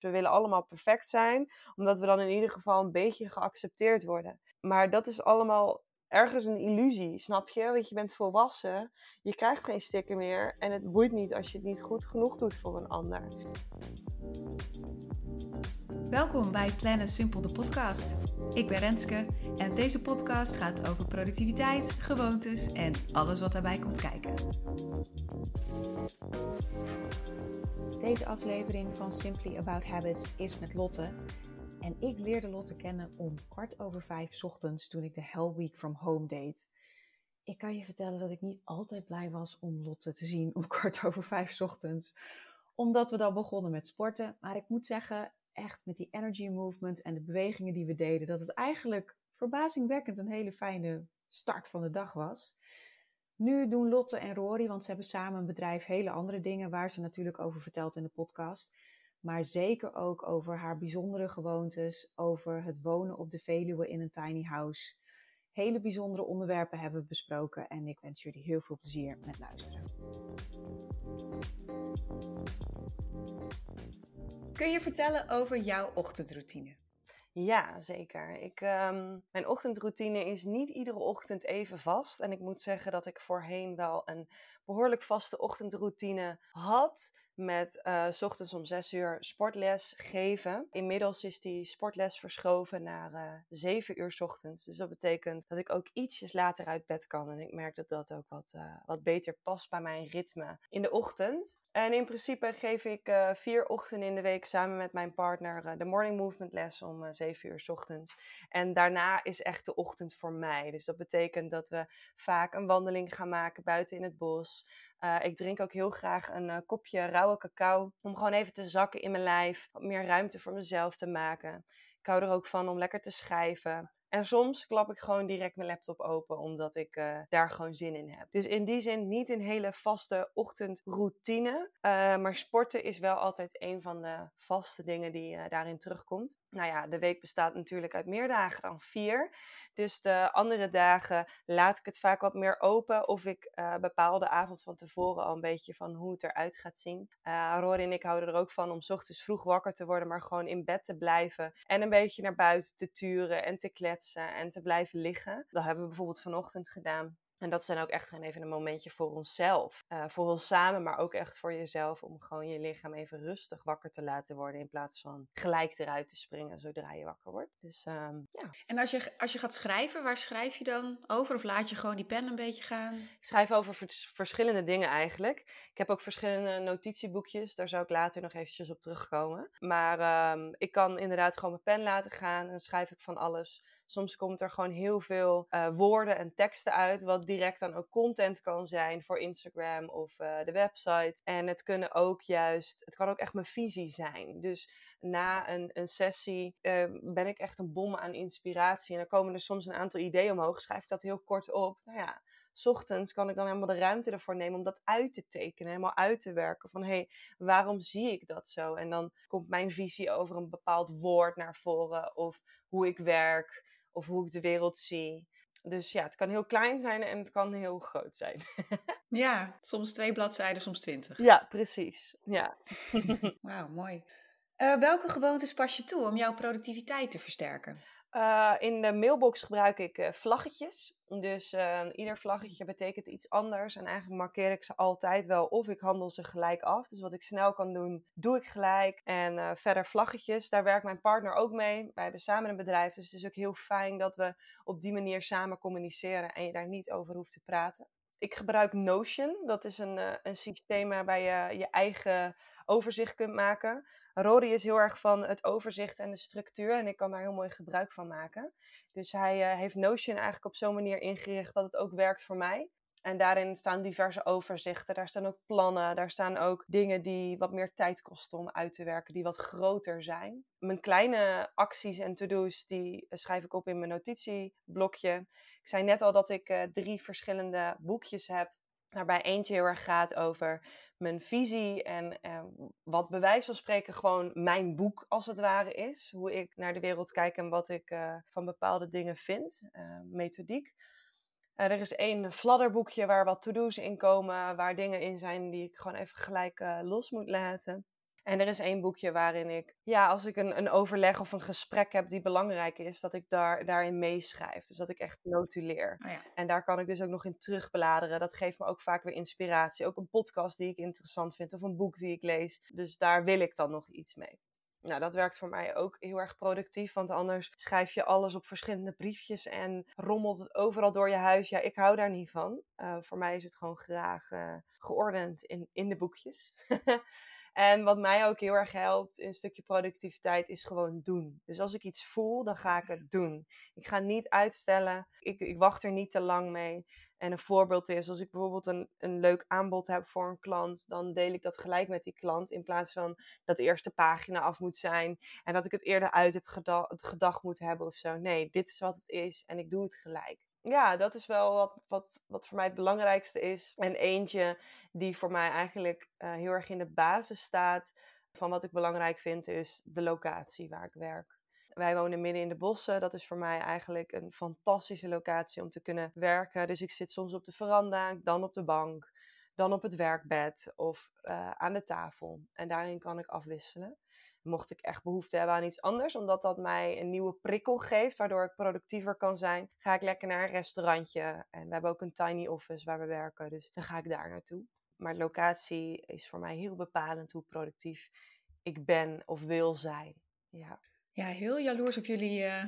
We willen allemaal perfect zijn, omdat we dan in ieder geval een beetje geaccepteerd worden. Maar dat is allemaal ergens een illusie, snap je? Want je bent volwassen, je krijgt geen sticker meer en het boeit niet als je het niet goed genoeg doet voor een ander. Welkom bij Plannen Simpel, de podcast. Ik ben Renske en deze podcast gaat over productiviteit, gewoontes en alles wat daarbij komt kijken. Deze aflevering van Simply About Habits is met Lotte. En ik leerde Lotte kennen om kwart over vijf ochtends toen ik de Hell Week from Home deed. Ik kan je vertellen dat ik niet altijd blij was om Lotte te zien om kwart over vijf ochtends. Omdat we dan begonnen met sporten. Maar ik moet zeggen, echt met die energy movement en de bewegingen die we deden, dat het eigenlijk verbazingwekkend een hele fijne start van de dag was. Nu doen Lotte en Rory, want ze hebben samen een bedrijf, hele andere dingen waar ze natuurlijk over vertelt in de podcast. Maar zeker ook over haar bijzondere gewoontes, over het wonen op de Veluwe in een tiny house. Hele bijzondere onderwerpen hebben we besproken en ik wens jullie heel veel plezier met luisteren. Kun je vertellen over jouw ochtendroutine? Ja, zeker. Ik, ehm, mijn ochtendroutine is niet iedere ochtend even vast. En ik moet zeggen dat ik voorheen wel een behoorlijk vaste ochtendroutine had met uh, s ochtends om 6 uur sportles geven. Inmiddels is die sportles verschoven naar uh, eh, 7 uur s ochtends. Dus dat betekent dat ik ook ietsjes later uit bed kan. En ik merk dat dat ook wat, uh, wat beter past bij mijn ritme in de ochtend. En in principe geef ik vier ochtenden in de week samen met mijn partner de morning movement les om 7 uur s ochtends. En daarna is echt de ochtend voor mij. Dus dat betekent dat we vaak een wandeling gaan maken buiten in het bos. Uh, ik drink ook heel graag een uh, kopje rauwe cacao. Om gewoon even te zakken in mijn lijf. Meer ruimte voor mezelf te maken. Ik hou er ook van om lekker te schrijven. En soms klap ik gewoon direct mijn laptop open, omdat ik uh, daar gewoon zin in heb. Dus in die zin niet een hele vaste ochtendroutine. Uh, maar sporten is wel altijd een van de vaste dingen die uh, daarin terugkomt. Nou ja, de week bestaat natuurlijk uit meer dagen dan vier. Dus de andere dagen laat ik het vaak wat meer open. Of ik bepaal de avond van tevoren al een beetje van hoe het eruit gaat zien. Rory en ik houden er ook van om ochtends vroeg wakker te worden, maar gewoon in bed te blijven. En een beetje naar buiten te turen en te kletsen en te blijven liggen. Dat hebben we bijvoorbeeld vanochtend gedaan. En dat zijn ook echt gewoon even een momentje voor onszelf. Uh, voor ons samen, maar ook echt voor jezelf. Om gewoon je lichaam even rustig wakker te laten worden. In plaats van gelijk eruit te springen zodra je wakker wordt. Dus um, ja. En als je, als je gaat schrijven, waar schrijf je dan over? Of laat je gewoon die pen een beetje gaan? Ik schrijf over verschillende dingen eigenlijk. Ik heb ook verschillende notitieboekjes. Daar zou ik later nog eventjes op terugkomen. Maar um, ik kan inderdaad gewoon mijn pen laten gaan. En schrijf ik van alles Soms komt er gewoon heel veel uh, woorden en teksten uit, wat direct dan ook content kan zijn voor Instagram of uh, de website. En het kunnen ook juist, het kan ook echt mijn visie zijn. Dus na een, een sessie uh, ben ik echt een bom aan inspiratie. En dan komen er soms een aantal ideeën omhoog. Schrijf ik dat heel kort op. Nou ja, ochtends kan ik dan helemaal de ruimte ervoor nemen om dat uit te tekenen, helemaal uit te werken. Van hé, hey, waarom zie ik dat zo? En dan komt mijn visie over een bepaald woord naar voren, of hoe ik werk, of hoe ik de wereld zie. Dus ja, het kan heel klein zijn en het kan heel groot zijn. ja, soms twee bladzijden, soms twintig. Ja, precies. Ja. Wauw, mooi. Uh, welke gewoontes pas je toe om jouw productiviteit te versterken? Uh, in de mailbox gebruik ik uh, vlaggetjes. Dus uh, ieder vlaggetje betekent iets anders. En eigenlijk markeer ik ze altijd wel of ik handel ze gelijk af. Dus wat ik snel kan doen, doe ik gelijk. En verder vlaggetjes, daar werkt mijn partner ook mee. Wij hebben samen een bedrijf, dus het is ook heel fijn dat we op die manier samen communiceren en je daar niet over hoeft te praten. Ik gebruik Notion. Dat is een, een systeem waarbij je je eigen overzicht kunt maken. Rory is heel erg van het overzicht en de structuur en ik kan daar heel mooi gebruik van maken. Dus hij uh, heeft Notion eigenlijk op zo'n manier ingericht dat het ook werkt voor mij. En daarin staan diverse overzichten, daar staan ook plannen, daar staan ook dingen die wat meer tijd kosten om uit te werken, die wat groter zijn. Mijn kleine acties en to-do's, die schrijf ik op in mijn notitieblokje. Ik zei net al dat ik uh, drie verschillende boekjes heb, waarbij eentje heel erg gaat over mijn visie en eh, wat bij wijze van spreken gewoon mijn boek als het ware is. Hoe ik naar de wereld kijk en wat ik uh, van bepaalde dingen vind, uh, methodiek. er is één fladderboekje waar wat to-do's in komen, waar dingen in zijn die ik gewoon even gelijk los moet laten. En er is één boekje waarin ik, ja, als ik een, een overleg of een gesprek heb die belangrijk is, dat ik daar, daarin meeschrijf. Dus dat ik echt notuleer. Oh ja. En daar kan ik dus ook nog in terugbladeren. Dat geeft me ook vaak weer inspiratie. Ook een podcast die ik interessant vind of een boek die ik lees. Dus daar wil ik dan nog iets mee. Nou, dat werkt voor mij ook heel erg productief, want anders schrijf je alles op verschillende briefjes en rommelt het overal door je huis. Ja, ik hou daar niet van. Uh, voor mij is het gewoon graag uh, geordend in, in de boekjes. En wat mij ook heel erg helpt in een stukje productiviteit is gewoon doen. Dus als ik iets voel, dan ga ik het doen. Ik ga niet uitstellen. Ik, ik wacht er niet te lang mee. En een voorbeeld is, als ik bijvoorbeeld een, een leuk aanbod heb voor een klant, dan deel ik dat gelijk met die klant. In plaats van dat de eerste pagina af moet zijn en dat ik het eerder uit heb gedacht, moet hebben of zo. Nee, dit is wat het is en ik doe het gelijk ja, dat is wel wat, wat, wat voor mij het belangrijkste is. En eentje die voor mij eigenlijk uh, heel erg in de basis staat van wat ik belangrijk vind, is de locatie waar ik werk. Wij wonen midden in de bossen. Dat is voor mij eigenlijk een fantastische locatie om te kunnen werken. Dus ik zit soms op de veranda, dan op de bank, dan op het werkbed of uh, aan de tafel. En daarin kan ik afwisselen mocht ik echt behoefte hebben aan iets anders, omdat dat mij een nieuwe prikkel geeft, waardoor ik productiever kan zijn, ga ik lekker naar een restaurantje. En we hebben ook een tiny office waar we werken, dus dan ga ik daar naartoe. Maar locatie is voor mij heel bepalend hoe productief ik ben of wil zijn. Ja, ja heel jaloers op jullie uh,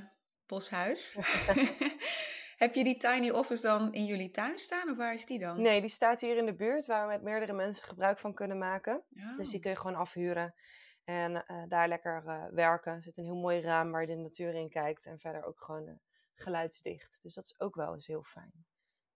boshuis. Heb je die tiny office dan in jullie tuin staan of waar is die dan? Nee, die staat hier in de buurt waar we met meerdere mensen gebruik van kunnen maken. Dus die oh. kun je gewoon afhuren. En uh, daar lekker uh, werken. Er zit een heel mooi raam waar je de natuur in kijkt. En verder ook gewoon geluidsdicht. Dus dat is ook wel eens heel fijn.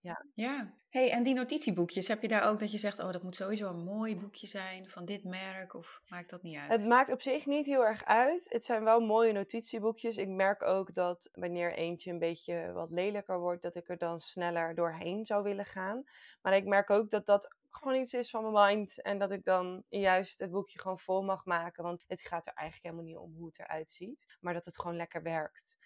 Ja. ja. Hey, en die notitieboekjes, heb je daar ook dat je zegt, oh, dat moet sowieso een mooi boekje zijn van dit merk, of maakt dat niet uit? Het maakt op zich niet heel erg uit. Het zijn wel mooie notitieboekjes. Ik merk ook dat wanneer eentje een beetje wat lelijker wordt, dat ik er dan sneller doorheen zou willen gaan. Maar ik merk ook dat dat gewoon iets is van mijn mind. En dat ik dan juist het boekje gewoon vol mag maken. Want het gaat er eigenlijk helemaal niet om hoe het eruit ziet. Maar dat het gewoon lekker werkt.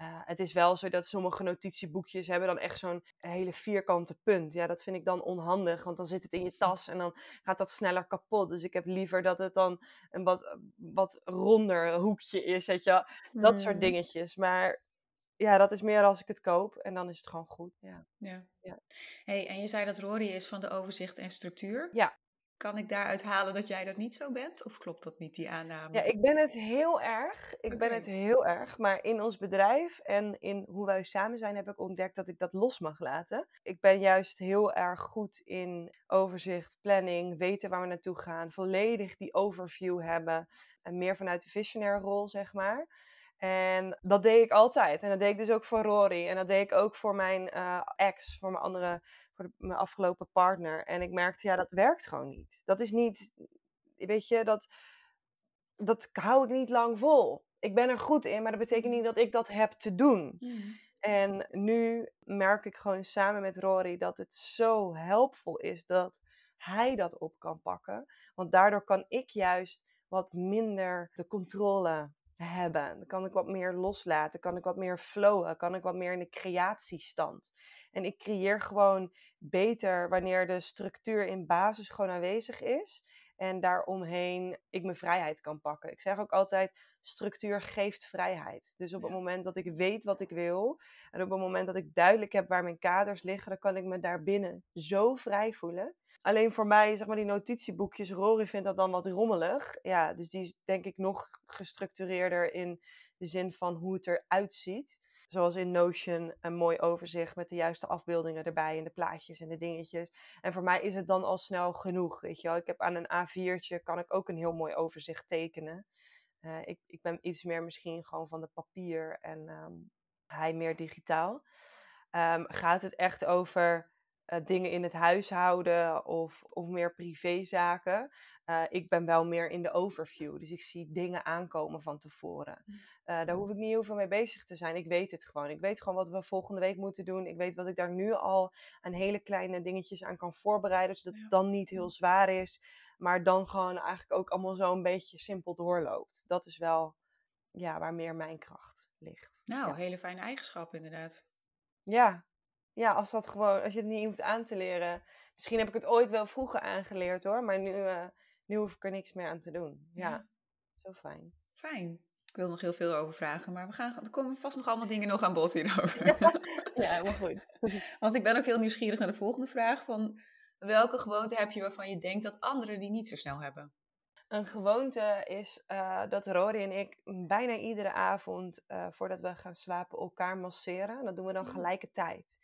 Uh, het is wel zo dat sommige notitieboekjes hebben dan echt zo'n hele vierkante punt. Ja, dat vind ik dan onhandig, want dan zit het in je tas en dan gaat dat sneller kapot. Dus ik heb liever dat het dan een wat, wat ronder hoekje is, weet je Dat soort hmm. dingetjes. Maar ja, dat is meer als ik het koop en dan is het gewoon goed. Ja. ja. ja. Hey, en je zei dat Rory is van de overzicht en structuur. Ja. Kan ik daaruit halen dat jij dat niet zo bent? Of klopt dat niet, die aanname? Ja, ik ben het heel erg. Ik ben het heel erg. Maar in ons bedrijf en in hoe wij samen zijn, heb ik ontdekt dat ik dat los mag laten. Ik ben juist heel erg goed in overzicht, planning, weten waar we naartoe gaan. Volledig die overview hebben. En meer vanuit de visionaire rol, zeg maar. En dat deed ik altijd. En dat deed ik dus ook voor Rory. En dat deed ik ook voor mijn uh, ex, voor mijn andere, voor de, mijn afgelopen partner. En ik merkte, ja, dat werkt gewoon niet. Dat is niet, weet je, dat, dat hou ik niet lang vol. Ik ben er goed in, maar dat betekent niet dat ik dat heb te doen. Mm. En nu merk ik gewoon samen met Rory dat het zo helpvol is dat hij dat op kan pakken. Want daardoor kan ik juist wat minder de controle hebben. Kan ik wat meer loslaten, kan ik wat meer flowen, kan ik wat meer in de creatiestand. En ik creëer gewoon beter wanneer de structuur in basis gewoon aanwezig is. En daaromheen ik mijn vrijheid kan pakken. Ik zeg ook altijd, structuur geeft vrijheid. Dus op het moment dat ik weet wat ik wil. En op het moment dat ik duidelijk heb waar mijn kaders liggen. Dan kan ik me daarbinnen zo vrij voelen. Alleen voor mij, zeg maar, die notitieboekjes, Rory vindt dat dan wat rommelig. Ja, dus die is denk ik nog gestructureerder in de zin van hoe het eruit ziet. Zoals in Notion een mooi overzicht met de juiste afbeeldingen erbij en de plaatjes en de dingetjes. En voor mij is het dan al snel genoeg, weet je wel. Ik heb aan een A4'tje, kan ik ook een heel mooi overzicht tekenen. Uh, ik, ik ben iets meer misschien gewoon van de papier en um, hij meer digitaal. Um, gaat het echt over uh, dingen in het huishouden of, of meer privézaken. Uh, ik ben wel meer in de overview. Dus ik zie dingen aankomen van tevoren. Uh, daar hoef ik niet heel veel mee bezig te zijn. Ik weet het gewoon. Ik weet gewoon wat we volgende week moeten doen. Ik weet wat ik daar nu al aan hele kleine dingetjes aan kan voorbereiden. Zodat het dan niet heel zwaar is. Maar dan gewoon eigenlijk ook allemaal zo een beetje simpel doorloopt. Dat is wel ja, waar meer mijn kracht ligt. Nou, hele fijne eigenschap inderdaad. Ja, ja, als dat gewoon, als je het niet hoeft aan te leren. Misschien heb ik het ooit wel vroeger aangeleerd hoor, maar nu, uh, nu hoef ik er niks meer aan te doen. Ja, Ja. zo fijn. Fijn. Ik wil nog heel veel over vragen, maar we gaan, er komen vast nog allemaal dingen nog aan bod hierover. Ja, helemaal goed. Want ik ben ook heel nieuwsgierig naar de volgende vraag. Van welke gewoonte heb je waarvan je denkt dat anderen die niet zo snel hebben? Een gewoonte is eh, dat Rory en ik bijna iedere avond eh, voordat we gaan slapen elkaar masseren. Dat doen we dan Mm. gelijkertijd.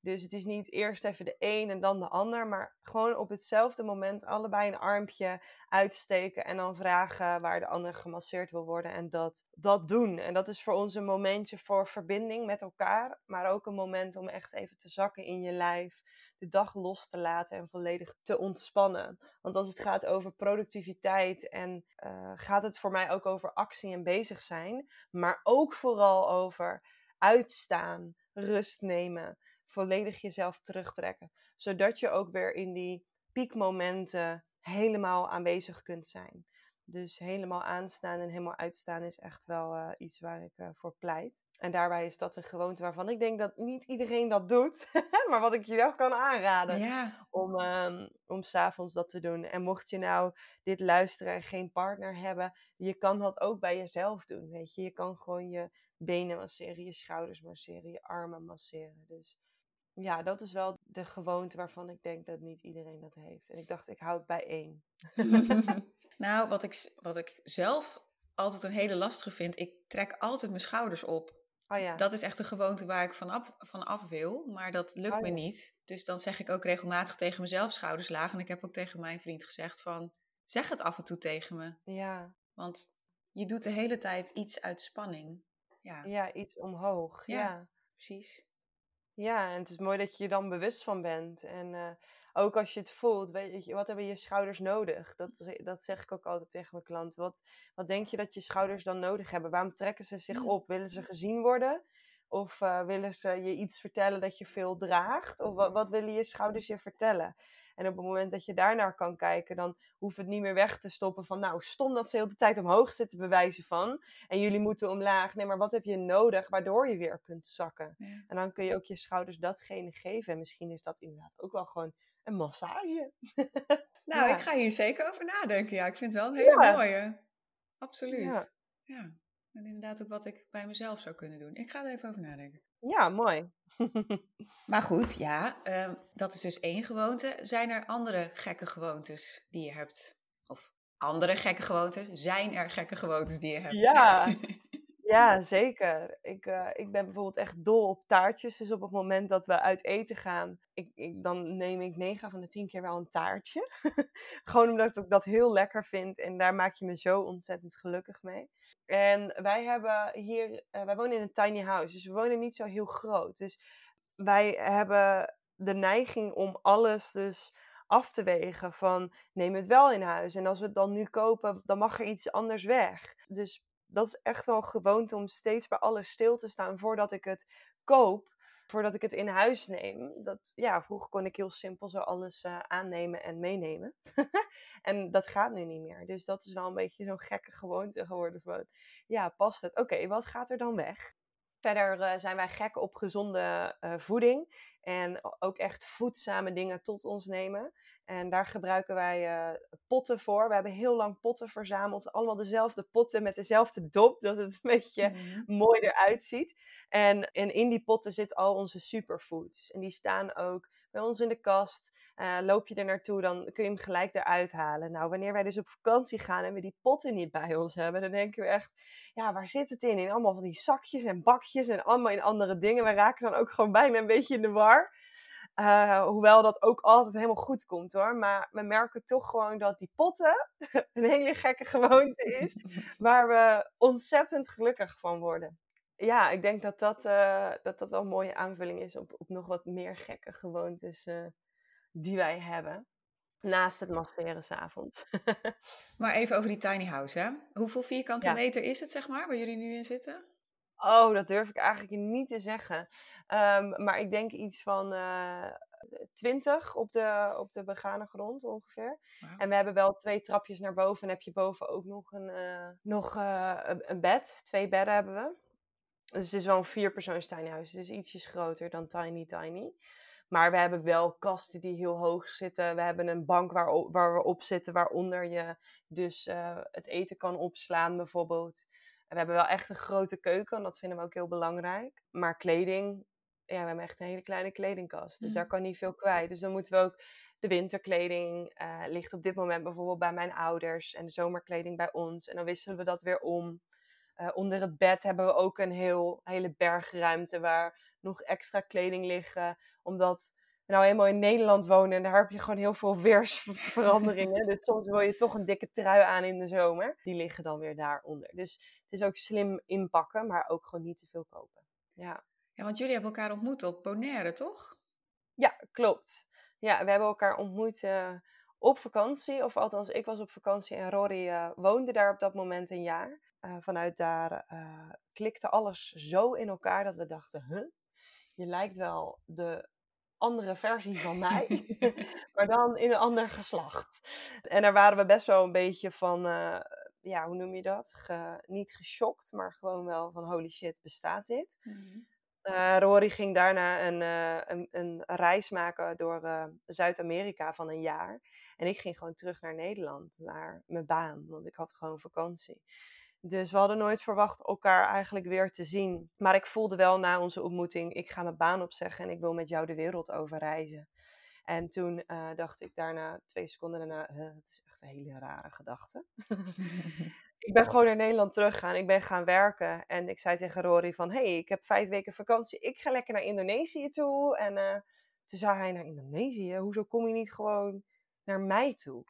Dus het is niet eerst even de een en dan de ander, maar gewoon op hetzelfde moment allebei een armpje uitsteken en dan vragen waar de ander gemasseerd wil worden en dat, dat doen. En dat is voor ons een momentje voor verbinding met elkaar, maar ook een moment om echt even te zakken in je lijf, de dag los te laten en volledig te ontspannen. Want als het gaat over productiviteit en eh, gaat het voor mij ook over actie en bezig zijn, maar ook vooral over uitstaan, rust nemen, volledig jezelf terugtrekken, zodat je ook weer in die piekmomenten helemaal aanwezig kunt zijn. Dus helemaal aanstaan en helemaal uitstaan is echt wel eh, iets waar ik eh, voor pleit. En daarbij is dat een gewoonte waarvan ik denk dat niet iedereen dat doet, maar wat ik je wel kan aanraden Ja, om, um, om s'avonds dat te doen. En mocht je nou dit luisteren en geen partner hebben, je kan dat ook bij jezelf doen. Weet je, je kan gewoon je benen masseren, je schouders masseren, je armen masseren. Dus ja, dat is wel de gewoonte waarvan ik denk dat niet iedereen dat heeft. En ik dacht, ik hou het bij één. nou, wat ik, wat ik zelf altijd een hele lastige vind, ik trek altijd mijn schouders op. Oh ja. Dat is echt een gewoonte waar ik van af, van af wil, maar dat lukt Oh me niet. Dus dan zeg ik ook regelmatig tegen mezelf schouders laag. En ik heb ook tegen mijn vriend gezegd van, zeg het af en toe tegen me. ja. Want je doet de hele tijd iets uit spanning. Ja, ja, iets omhoog. Ja. ja. precies. Ja, en het is mooi dat je je dan bewust van bent. En eh, ook als je het voelt, weet je, wat hebben je schouders nodig? Dat, dat zeg ik ook altijd tegen mijn klanten. Wat, wat denk je dat je schouders dan nodig hebben? Waarom trekken ze zich Mm. op? Willen ze gezien worden? Of eh, willen ze je iets vertellen dat je veel draagt? Of wat, wat willen je schouders je vertellen? En op het moment dat je daarnaar kan kijken, dan hoeft het niet meer weg te stoppen van, nou, stom dat ze heel de tijd omhoog zitten, bewijzen van. En jullie moeten omlaag. Nee, maar wat heb je nodig waardoor je weer kunt zakken? Ja. En dan kun je ook je schouders datgene geven. En misschien is dat inderdaad ook wel gewoon een massage. Nou, Ja. ik ga hier zeker over nadenken. Ja, ik vind het wel een hele Ja. mooie. Absoluut. Ja. Ja. En inderdaad ook wat ik bij mezelf zou kunnen doen. Ik ga er even over nadenken. Ja, mooi. Maar goed, ja, ehm, dat is dus één gewoonte. Zijn er andere gekke gewoontes die je hebt? Of andere gekke gewoontes? Zijn er gekke gewoontes die je hebt? Ja. Ja, zeker. Ik, eh, ik ben bijvoorbeeld echt dol op taartjes. Dus op het moment dat we uit eten gaan, ik, ik, dan neem ik 9 van de 10 keer wel een taartje. Gewoon omdat ik dat heel lekker vind. En daar maak je me zo ontzettend gelukkig mee. En wij hebben hier, eh, wij wonen in een tiny house. Dus we wonen niet zo heel groot. Dus wij hebben de neiging om alles dus af te wegen van neem het wel in huis. En als we het dan nu kopen, dan mag er iets anders weg. Dus dat is echt wel gewoonte om steeds bij alles stil te staan voordat ik het koop. Voordat ik het in huis neem. Dat, ja, vroeger kon ik heel simpel zo alles eh, aannemen en meenemen. en dat gaat nu niet meer. Dus dat is wel een beetje zo'n gekke gewoonte geworden van... Ja, past het? Oké, wat gaat er dan weg? Verder eh, zijn wij gek op gezonde eh, voeding. En ook echt voedzame dingen tot ons nemen. En daar gebruiken wij eh, potten voor. We hebben heel lang potten verzameld. Allemaal dezelfde potten met dezelfde dop. Dat het een beetje Mhm. mooi eruit ziet. En, en in die potten zitten al onze superfoods. En die staan ook bij ons in de kast. Eh, loop je er naartoe, dan kun je hem gelijk eruit halen. Nou, wanneer wij dus op vakantie gaan en we die potten niet bij ons hebben, dan denken we echt, ja, waar zit het in? In allemaal van die zakjes en bakjes en allemaal in andere dingen. We raken dan ook gewoon bijna een beetje in de war. Eh, hoewel dat ook altijd helemaal goed komt hoor. Maar we merken toch gewoon dat die potten een hele gekke gewoonte is. Waar we ontzettend gelukkig van worden. Ja, ik denk dat dat, eh, dat, dat wel een mooie aanvulling is op, op nog wat meer gekke gewoontes eh, die wij hebben. Naast het masseren s'avonds. Maar even over die tiny house, hè? Hoeveel vierkante Ja. meter is het, zeg maar, waar jullie nu in zitten? Oh, dat durf ik eigenlijk niet te zeggen. Ehm, maar ik denk iets van eh 20 op de, op de begane grond ongeveer. En we hebben wel twee trapjes naar boven. En heb je boven ook nog een, nog, een bed. Twee bedden hebben we. Dus het is wel een vierpersoons tiny house. Het is ietsjes groter dan tiny tiny. Maar we hebben wel kasten die heel hoog zitten. We hebben een bank waar, waar we op zitten, waaronder je dus uh, het eten kan opslaan bijvoorbeeld. we hebben wel echt een grote keuken, en dat vinden we ook heel belangrijk. Maar kleding, ja, we hebben echt een hele kleine kledingkast. Dus daar mm. kan niet veel kwijt. Dus dan moeten we ook de winterkleding uh, ligt op dit moment bijvoorbeeld bij mijn ouders en de zomerkleding bij ons. En dan wisselen we dat weer om. Uh, onder het bed hebben we ook een heel, hele bergruimte waar nog extra kleding liggen. Omdat we nou eenmaal in Nederland wonen en daar heb je gewoon heel veel weersveranderingen. dus soms wil je toch een dikke trui aan in de zomer. Die liggen dan weer daaronder. Dus het is ook slim inpakken, maar ook gewoon niet te veel kopen. Ja. Ja, want jullie hebben elkaar ontmoet op Bonaire, toch? Ja, klopt. Ja, we hebben elkaar ontmoet uh, op vakantie. Of althans, ik was op vakantie en Rory uh, woonde daar op dat moment een jaar. Uh, vanuit daar klikte alles zo in elkaar dat we dachten, huh? Je lijkt wel de andere versie van mij, maar dan in een ander geslacht. En daar waren we best wel een beetje van, ja, hoe noem je dat? Ge, niet geschokt, maar gewoon wel van holy shit, bestaat dit? Mm uh, Rory ging daarna een, uh, een, een, reis maken door uh, Zuid-Amerika van een jaar. En ik ging gewoon terug naar Nederland, naar mijn baan, want ik had gewoon vakantie. Dus we hadden nooit verwacht elkaar eigenlijk weer te zien. Maar ik voelde wel na onze ontmoeting, ik ga mijn baan opzeggen en ik wil met jou de wereld over reizen. En toen dacht ik daarna, twee seconden daarna, het is echt een hele rare gedachte. ik ben gewoon naar Nederland teruggegaan. Ik ben gaan werken. En ik zei tegen Rory van... hey, ik heb vijf weken vakantie. Ik ga lekker naar Indonesië toe. En uh, toen zei hij naar Indonesië? Hoezo kom je niet gewoon naar mij toe?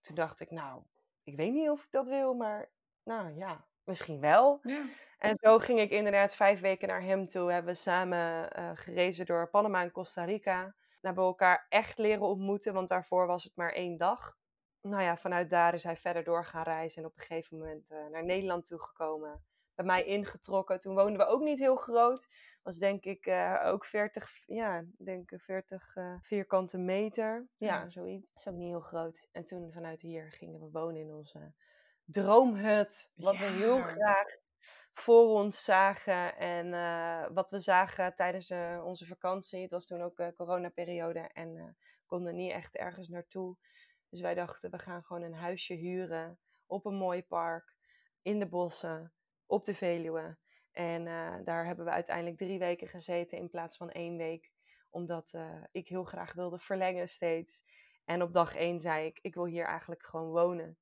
Toen dacht ik, nou, ik weet niet of ik dat wil. Maar nou ja, misschien wel. Ja. En zo ging ik inderdaad vijf weken naar hem toe. Hebben we samen uh, gerezen door Panama en Costa Rica. We hebben elkaar echt leren ontmoeten. Want daarvoor was het maar één dag nou ja, vanuit daar is hij verder door gaan reizen en op een gegeven moment uh, naar Nederland toegekomen. Bij mij ingetrokken. Toen woonden we ook niet heel groot. Was denk ik uh, ook 40, ja, denk 40 uh, vierkante meter. Ja, zoiets. Dat is ook niet heel groot. En toen vanuit hier gingen we wonen in onze droomhut. Wat we heel graag voor ons zagen. En uh, wat we zagen tijdens onze vakantie. Het was toen ook coronaperiode en konden niet echt ergens naartoe. Dus wij dachten, we gaan gewoon een huisje huren op een mooi park, in de bossen, op de Veluwe. En uh, daar hebben we uiteindelijk drie weken gezeten in plaats van één week. Omdat uh, ik heel graag wilde verlengen steeds. En op dag één zei ik, ik wil hier eigenlijk gewoon wonen.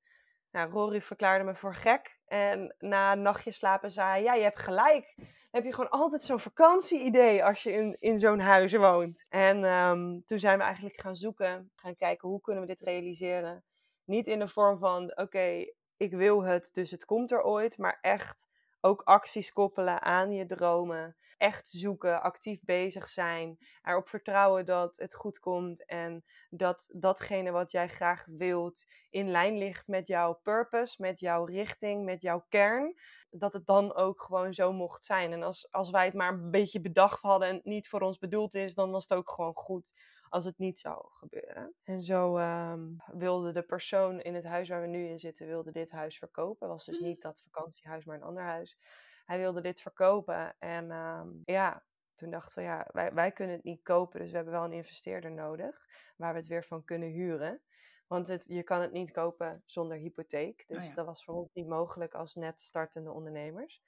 Nou, Rory verklaarde me voor gek. En na een nachtje slapen zei hij, ja, je hebt gelijk. Heb je gewoon altijd zo'n vakantieidee als je in, in zo'n huis woont. En um, toen zijn we eigenlijk gaan zoeken, gaan kijken hoe kunnen we dit realiseren. Niet in de vorm van, oké, ik wil het, dus het komt er ooit. Maar echt ook acties koppelen aan je dromen. Echt zoeken, actief bezig zijn. Erop vertrouwen dat het goed komt. En dat datgene wat jij graag wilt in lijn ligt met jouw purpose, met jouw richting, met jouw kern. Dat het dan ook gewoon zo mocht zijn. En als, als wij het maar een beetje bedacht hadden en het niet voor ons bedoeld is, dan was het ook gewoon goed als het niet zou gebeuren. En zo um, wilde de persoon in het huis waar we nu in zitten, wilde dit huis verkopen. Het was dus mm. niet dat vakantiehuis, maar een ander huis. Hij wilde dit verkopen en um, ja, toen dachten we, ja, wij, wij kunnen het niet kopen, dus we hebben wel een investeerder nodig waar we het weer van kunnen huren. Want het, je kan het niet kopen zonder hypotheek. Oh dus dat was voor ons niet mogelijk als net startende ondernemers.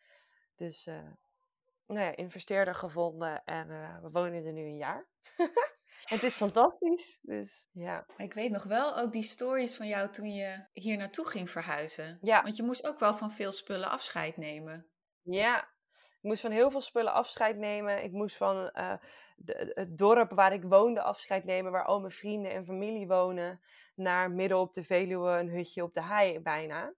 Dus uh, nou ja, investeerder gevonden en uh, we wonen er nu een jaar. Het is fantastisch. Dus ja. Maar ik weet nog wel ook die stories van jou toen je hier naartoe ging verhuizen. Ja. Want je moest ook wel van veel spullen afscheid nemen. Ja, ik moest van heel veel spullen afscheid nemen. Ik moest van uh, de, het dorp waar ik woonde afscheid nemen, waar al mijn vrienden en familie wonen, naar midden op de Veluwe, een hutje op de hei bijna.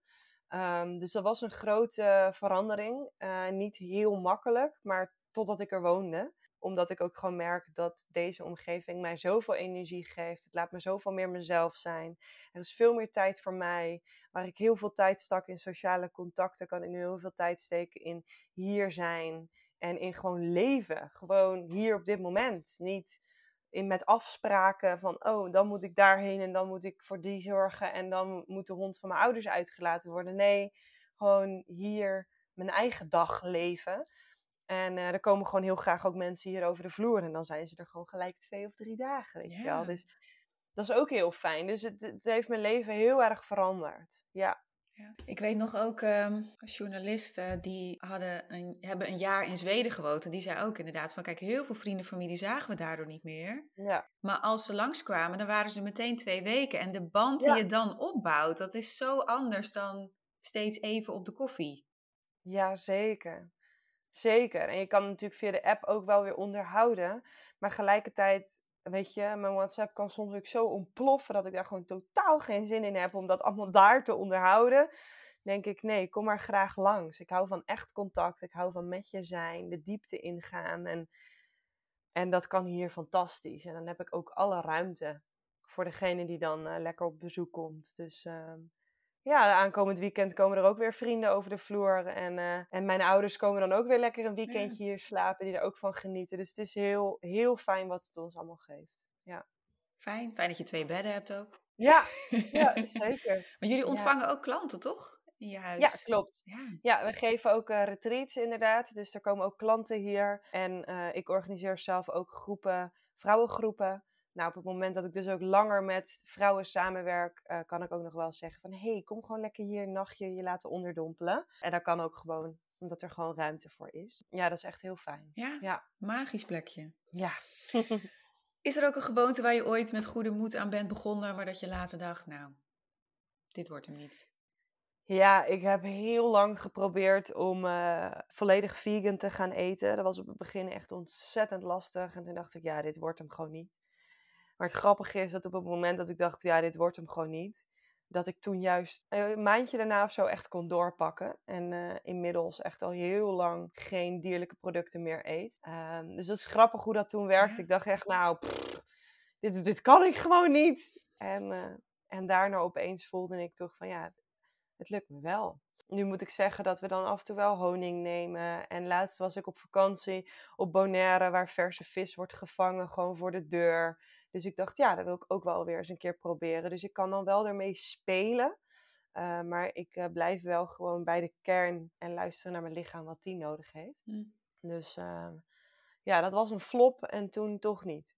Um, dus dat was een grote verandering. Uh, niet heel makkelijk, maar totdat ik er woonde omdat ik ook gewoon merk dat deze omgeving mij zoveel energie geeft. Het laat me zoveel meer mezelf zijn. Er is veel meer tijd voor mij. Waar ik heel veel tijd stak in sociale contacten, kan ik nu heel veel tijd steken in hier zijn. En in gewoon leven. Gewoon hier op dit moment. Niet in met afspraken van, oh, dan moet ik daarheen en dan moet ik voor die zorgen. En dan moet de hond van mijn ouders uitgelaten worden. Nee, gewoon hier mijn eigen dag leven. En uh, er komen gewoon heel graag ook mensen hier over de vloer. En dan zijn ze er gewoon gelijk twee of drie dagen, weet je wel. Dus dat is ook heel fijn. Dus het, het heeft mijn leven heel erg veranderd. Ja. Ja. Ik weet nog ook um, journalisten die hadden een, hebben een jaar in Zweden gewoond. En die zei ook inderdaad van kijk, heel veel vrienden familie zagen we daardoor niet meer. Ja. Maar als ze langskwamen, dan waren ze meteen twee weken. En de band die je dan opbouwt, dat is zo anders dan steeds even op de koffie. Ja, zeker. En je kan natuurlijk via de app ook wel weer onderhouden. Maar gelijkertijd weet je, mijn WhatsApp kan soms ook zo ontploffen dat ik daar gewoon totaal geen zin in heb om dat allemaal daar te onderhouden. Denk ik, nee, kom maar graag langs. Ik hou van echt contact. Ik hou van met je zijn, de diepte ingaan. En, en dat kan hier fantastisch. En dan heb ik ook alle ruimte voor degene die dan uh, lekker op bezoek komt. Dus uh, ja, aankomend weekend komen er ook weer vrienden over de vloer. En, uh, en mijn ouders komen dan ook weer lekker een weekendje hier slapen, die er ook van genieten. Dus het is heel, heel fijn wat het ons allemaal geeft. Ja. Fijn, fijn dat je twee bedden hebt ook. Ja, ja zeker. Maar jullie ontvangen ook klanten, toch? In je huis. Ja, klopt. Ja, ja we geven ook uh, retreats inderdaad. Dus er komen ook klanten hier. En uh, ik organiseer zelf ook groepen, vrouwengroepen. Nou, op het moment dat ik dus ook langer met vrouwen samenwerk, uh, kan ik ook nog wel zeggen van... hé, hey, kom gewoon lekker hier een nachtje je laten onderdompelen. En dat kan ook gewoon, omdat er gewoon ruimte voor is. Ja, dat is echt heel fijn. Ja, ja. magisch plekje. Ja. is er ook een gewoonte waar je ooit met goede moed aan bent begonnen... maar dat je later dacht, nou, dit wordt hem niet? Ja, ik heb heel lang geprobeerd om uh, volledig vegan te gaan eten. Dat was op het begin echt ontzettend lastig. En toen dacht ik, ja, dit wordt hem gewoon niet. Maar het grappige is dat op het moment dat ik dacht, ja, dit wordt hem gewoon niet, dat ik toen juist een maandje daarna of zo echt kon doorpakken. En uh, inmiddels echt al heel lang geen dierlijke producten meer eet. Um, dus dat is grappig hoe dat toen werkte. Ik dacht echt, nou, pff, dit, dit kan ik gewoon niet. En, uh, en daarna opeens voelde ik toch van, ja, het lukt me wel. Nu moet ik zeggen dat we dan af en toe wel honing nemen. En laatst was ik op vakantie op Bonaire, waar verse vis wordt gevangen, gewoon voor de deur. Dus ik dacht, ja, dat wil ik ook wel weer eens een keer proberen. Dus ik kan dan wel ermee spelen. Uh, maar ik uh, blijf wel gewoon bij de kern en luisteren naar mijn lichaam wat die nodig heeft. Mm. Dus uh, ja, dat was een flop en toen toch niet.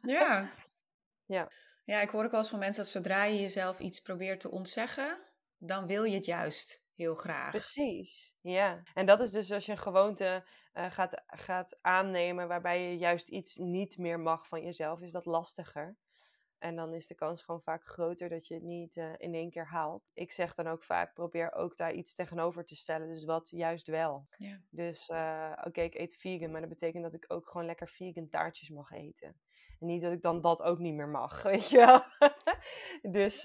ja. ja. Ja, ik hoor ook wel eens van mensen dat zodra je jezelf iets probeert te ontzeggen, dan wil je het juist heel graag. Precies, ja. En dat is dus als je een gewoonte uh, gaat, gaat aannemen waarbij je juist iets niet meer mag van jezelf, is dat lastiger. En dan is de kans gewoon vaak groter dat je het niet uh, in één keer haalt. Ik zeg dan ook vaak, probeer ook daar iets tegenover te stellen. Dus wat juist wel. Ja. Dus uh, oké, okay, ik eet vegan, maar dat betekent dat ik ook gewoon lekker vegan taartjes mag eten. En niet dat ik dan dat ook niet meer mag, weet je wel. dus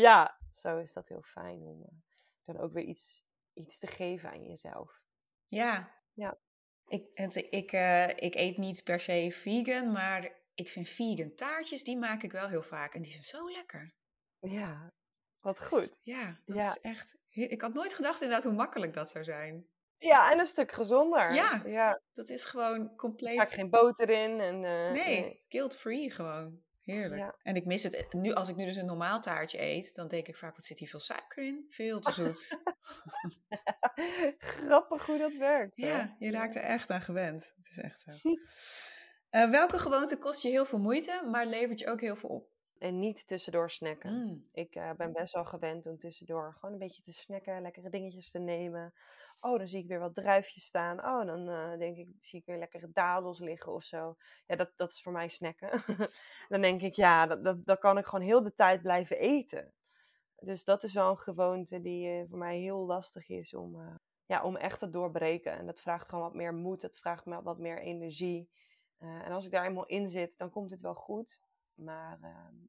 ja, zo is dat heel fijn om dan ook weer iets, iets te geven aan jezelf. Ja. Ja. Ik, het, ik, uh, ik eet niet per se vegan, maar ik vind vegan taartjes, die maak ik wel heel vaak. En die zijn zo lekker. Ja, wat goed. Ja, dat ja. is echt... Ik had nooit gedacht inderdaad hoe makkelijk dat zou zijn. Ja, en een stuk gezonder. Ja, ja. dat is gewoon compleet... Vaak geen boter in. En, uh, nee, nee. guilt-free gewoon. Heerlijk. Ja. En ik mis het. Nu, als ik nu dus een normaal taartje eet, dan denk ik vaak, wat zit hier veel suiker in? Veel te zoet. Grappig hoe dat werkt. Ja, je raakt er echt aan gewend. Het is echt zo. uh, welke gewoonte kost je heel veel moeite, maar levert je ook heel veel op? En niet tussendoor snacken. Mm. Ik uh, ben best wel gewend om tussendoor gewoon een beetje te snacken, lekkere dingetjes te nemen. Oh, dan zie ik weer wat druifjes staan. Oh, dan uh, denk ik, zie ik weer lekkere dadels liggen of zo. Ja, dat, dat is voor mij snacken. dan denk ik, ja, dat, dat, dat kan ik gewoon heel de tijd blijven eten. Dus dat is wel een gewoonte die uh, voor mij heel lastig is om, uh, ja, om echt te doorbreken. En dat vraagt gewoon wat meer moed, dat vraagt me wat meer energie. en als ik daar eenmaal in zit, dan komt het wel goed. Maar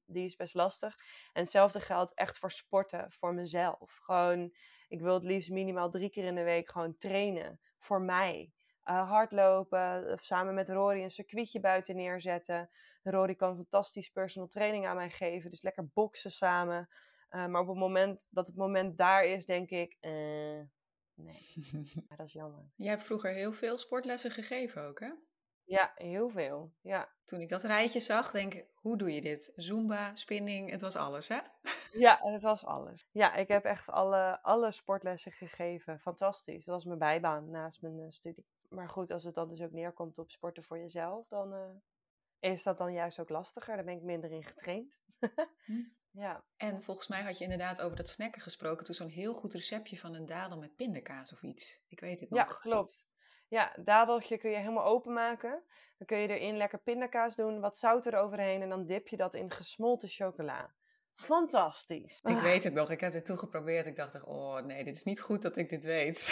die is best lastig. En hetzelfde geldt echt voor sporten, voor mezelf. Gewoon ik wil het liefst minimaal drie keer in de week gewoon trainen. Voor mij. Uh, hardlopen, of samen met Rory een circuitje buiten neerzetten. Rory kan fantastisch personal training aan mij geven. Dus lekker boksen samen. Uh, maar op het moment dat het moment daar is, denk ik... Uh, nee, ja, dat is jammer. Jij hebt vroeger heel veel sportlessen gegeven ook, hè? Ja, heel veel. Ja. Toen ik dat rijtje zag, denk ik, hoe doe je dit? Zumba, spinning, het was alles, hè? Ja, het was alles. Ja, ik heb echt alle, alle sportlessen gegeven. Fantastisch. Dat was mijn bijbaan naast mijn uh, studie. Maar goed, als het dan dus ook neerkomt op sporten voor jezelf, dan uh, is dat dan juist ook lastiger. Daar ben ik minder in getraind. hm. Ja. En volgens mij had je inderdaad over dat snacken gesproken. Toen zo'n heel goed receptje van een dadel met pindakaas of iets. Ik weet het nog. Ja, klopt. Ja, dadeltje kun je helemaal openmaken. Dan kun je erin lekker pindakaas doen, wat zout eroverheen en dan dip je dat in gesmolten chocola. Fantastisch. Ik weet het nog, ik heb dit toen geprobeerd. Ik dacht, oh nee, dit is niet goed dat ik dit weet.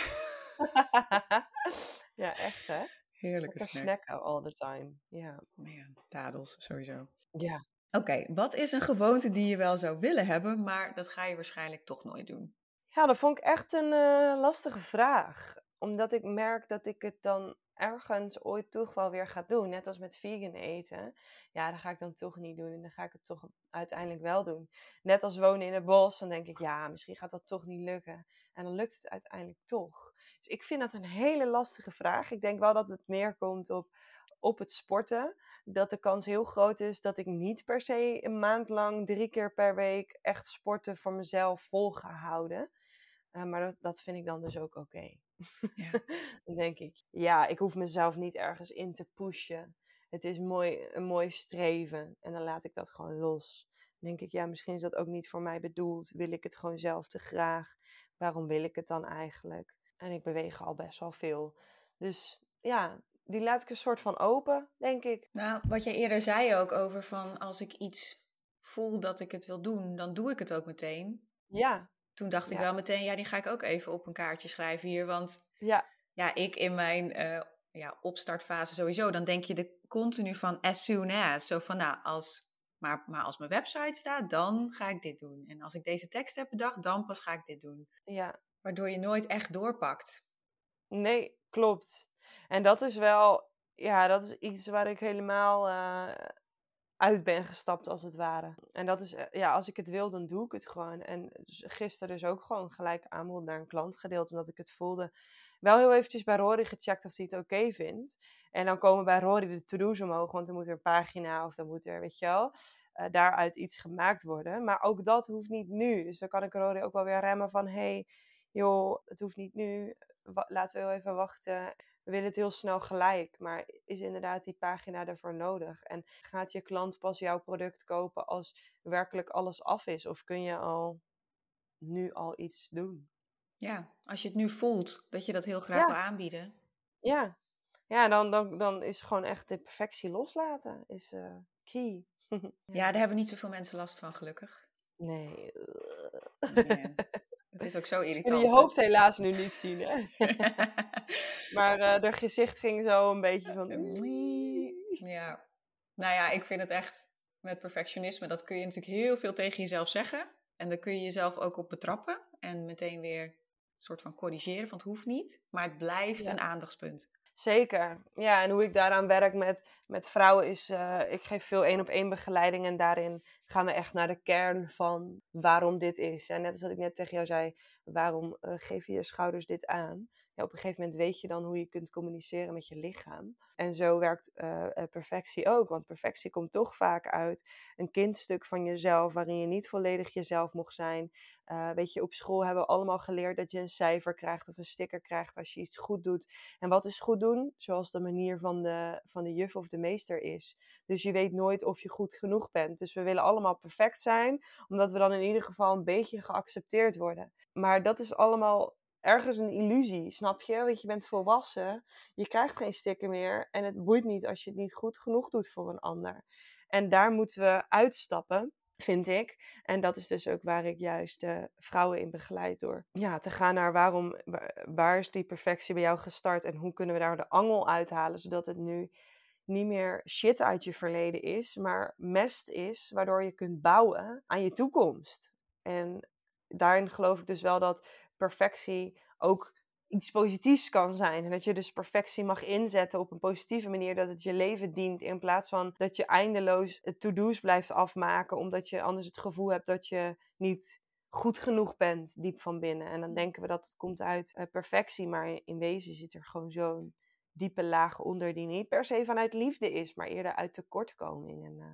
ja, echt hè? Heerlijke snack. snacken all the time. Ja. ja, dadels sowieso. Ja. Oké, wat is een gewoonte die je wel zou willen hebben, maar dat ga je waarschijnlijk toch nooit doen? Ja, dat vond ik echt een uh, lastige vraag. Omdat ik merk dat ik het dan ergens ooit toch wel weer ga doen. Net als met vegan eten. Ja, dat ga ik dan toch niet doen. En dan ga ik het toch uiteindelijk wel doen. Net als wonen in het bos. Dan denk ik, ja, misschien gaat dat toch niet lukken. En dan lukt het uiteindelijk toch. Dus ik vind dat een hele lastige vraag. Ik denk wel dat het neerkomt op, op het sporten. Dat de kans heel groot is dat ik niet per se een maand lang drie keer per week echt sporten voor mezelf vol ga houden. Uh, maar dat, dat vind ik dan dus ook oké. Ja. dan denk ik, ja, ik hoef mezelf niet ergens in te pushen. Het is mooi, een mooi streven en dan laat ik dat gewoon los. Dan denk ik, ja, misschien is dat ook niet voor mij bedoeld. Wil ik het gewoon zelf te graag? Waarom wil ik het dan eigenlijk? En ik beweeg al best wel veel. Dus ja, die laat ik een soort van open, denk ik. Nou, wat jij eerder zei ook over van als ik iets voel dat ik het wil doen, dan doe ik het ook meteen. Ja. Toen dacht ik wel meteen, ja, die ga ik ook even op een kaartje schrijven hier. Want ja, ja ik in mijn uh, ja, opstartfase sowieso, dan denk je de continu van as soon as. Zo van, nou, als, maar, maar als mijn website staat, dan ga ik dit doen. En als ik deze tekst heb bedacht, dan pas ga ik dit doen. Ja. Waardoor je nooit echt doorpakt. Nee, klopt. En dat is wel, ja, dat is iets waar ik helemaal uh, uit ben gestapt, als het ware. En dat is, eh, ja, als ik het wil, dan doe ik het gewoon. En gisteren dus ook gewoon gelijk aanbod naar een klant gedeeld, omdat ik het voelde. Wel heel eventjes bij Rory gecheckt of hij het oké vindt. En dan komen bij Rory de to-do's omhoog, want dan moet er een pagina of dan moet er, weet je wel, uh, daaruit iets gemaakt worden. Maar ook dat hoeft niet nu. Dus dan kan ik Rory ook wel weer remmen van, hey, joh, het hoeft niet nu. laten we heel even wachten we willen het heel snel gelijk, maar is inderdaad die pagina ervoor nodig? En gaat je klant pas jouw product kopen als werkelijk alles af is? Of kun je al nu al iets doen? Ja, als je het nu voelt dat je dat heel graag wil aanbieden. Ja, ja dan, dan, dan is gewoon echt de perfectie loslaten is uh, key. ja. ja, daar hebben niet zoveel mensen last van, gelukkig. Nee. Het is ook zo irritant. Je hoofd helaas nu niet zien, hè? maar uh, haar gezicht ging zo een beetje van... Ja. Nou ja, ik vind het echt met perfectionisme, dat kun je natuurlijk heel veel tegen jezelf zeggen. En daar kun je jezelf ook op betrappen. En meteen weer een soort van corrigeren, van het hoeft niet. Maar het blijft een aandachtspunt. Zeker. Ja, en hoe ik daaraan werk met, met vrouwen is, uh, ik geef veel één op één begeleiding en daarin gaan we echt naar de kern van waarom dit is. En net als dat ik net tegen jou zei, waarom uh, geef je je schouders dit aan? Op een gegeven moment weet je dan hoe je kunt communiceren met je lichaam. En zo werkt uh, perfectie ook, want perfectie komt toch vaak uit een kindstuk van jezelf waarin je niet volledig jezelf mocht zijn. Uh, weet je, op school hebben we allemaal geleerd dat je een cijfer krijgt of een sticker krijgt als je iets goed doet. En wat is goed doen? Zoals de manier van de, van de juf of de meester is. Dus je weet nooit of je goed genoeg bent. Dus we willen allemaal perfect zijn, omdat we dan in ieder geval een beetje geaccepteerd worden. Maar dat is allemaal ergens een illusie, snap je? Want je bent volwassen, je krijgt geen sticker meer en het boeit niet als je het niet goed genoeg doet voor een ander. En daar moeten we uitstappen, vind ik. En dat is dus ook waar ik juist uh, vrouwen in begeleid door. Ja, te gaan naar waarom, waar is die perfectie bij jou gestart en hoe kunnen we daar de angel uithalen, zodat het nu niet meer shit uit je verleden is, maar mest is, waardoor je kunt bouwen aan je toekomst. En daarin geloof ik dus wel dat perfectie ook iets positiefs kan zijn. Dat je dus perfectie mag inzetten op een positieve manier, dat het je leven dient, in plaats van dat je eindeloos to-do's blijft afmaken, omdat je anders het gevoel hebt dat je niet goed genoeg bent, diep van binnen. En dan denken we dat het komt uit uh, perfectie, maar in wezen zit er gewoon zo'n diepe laag onder die niet per se vanuit liefde is, maar eerder uit tekortkoming. En uh,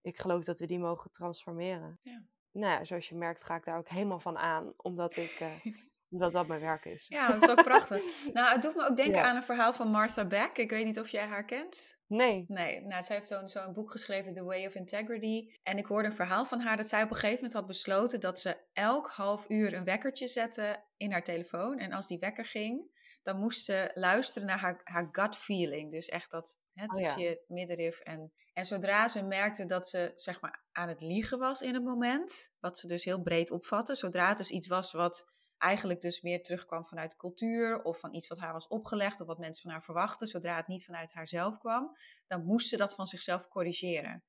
ik geloof dat we die mogen transformeren. Ja. Nou ja, zoals je merkt ga ik daar ook helemaal van aan, omdat ik... Uh, omdat dat mijn werk is. Ja, dat is ook prachtig. nou, het doet me ook denken aan een verhaal van Martha Beck. Ik weet niet of jij haar kent. Nee. Nee, nou, zij heeft zo'n zo'n boek geschreven, The Way of Integrity. En ik hoorde een verhaal van haar dat zij op een gegeven moment had besloten dat ze elk half uur een wekkertje zette in haar telefoon. En als die wekker ging, dan moest ze luisteren naar haar, haar gut feeling. Dus echt dat hè, oh tussen je middenrif en... En zodra ze merkte dat ze zeg maar aan het liegen was in het moment, wat ze dus heel breed opvatte, zodra het dus iets was wat eigenlijk dus meer terugkwam vanuit cultuur of van iets wat haar was opgelegd of wat mensen van haar verwachten, zodra het niet vanuit haarzelf kwam, dan moest ze dat van zichzelf corrigeren.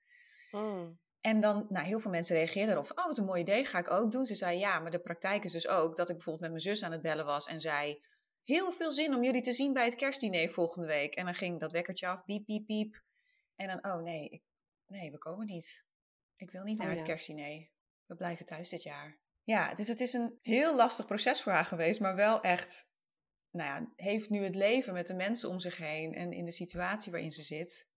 Hmm. En dan, nou, heel veel mensen reageerden erop. Oh, wat een mooi idee, ga ik ook doen. Ze zei, ja, maar de praktijk is dus ook dat ik bijvoorbeeld met mijn zus aan het bellen was en zei, heel veel zin om jullie te zien bij het kerstdiner volgende week. En dan ging dat wekkertje af, piep, piep, piep. En dan, oh nee, ik, nee, we komen niet. Ik wil niet naar oh, het kerstdiner. We blijven thuis dit jaar. Ja, dus het is een heel lastig proces voor haar geweest, maar wel echt, nou ja, heeft nu het leven met de mensen om zich heen en in de situatie waarin ze zit.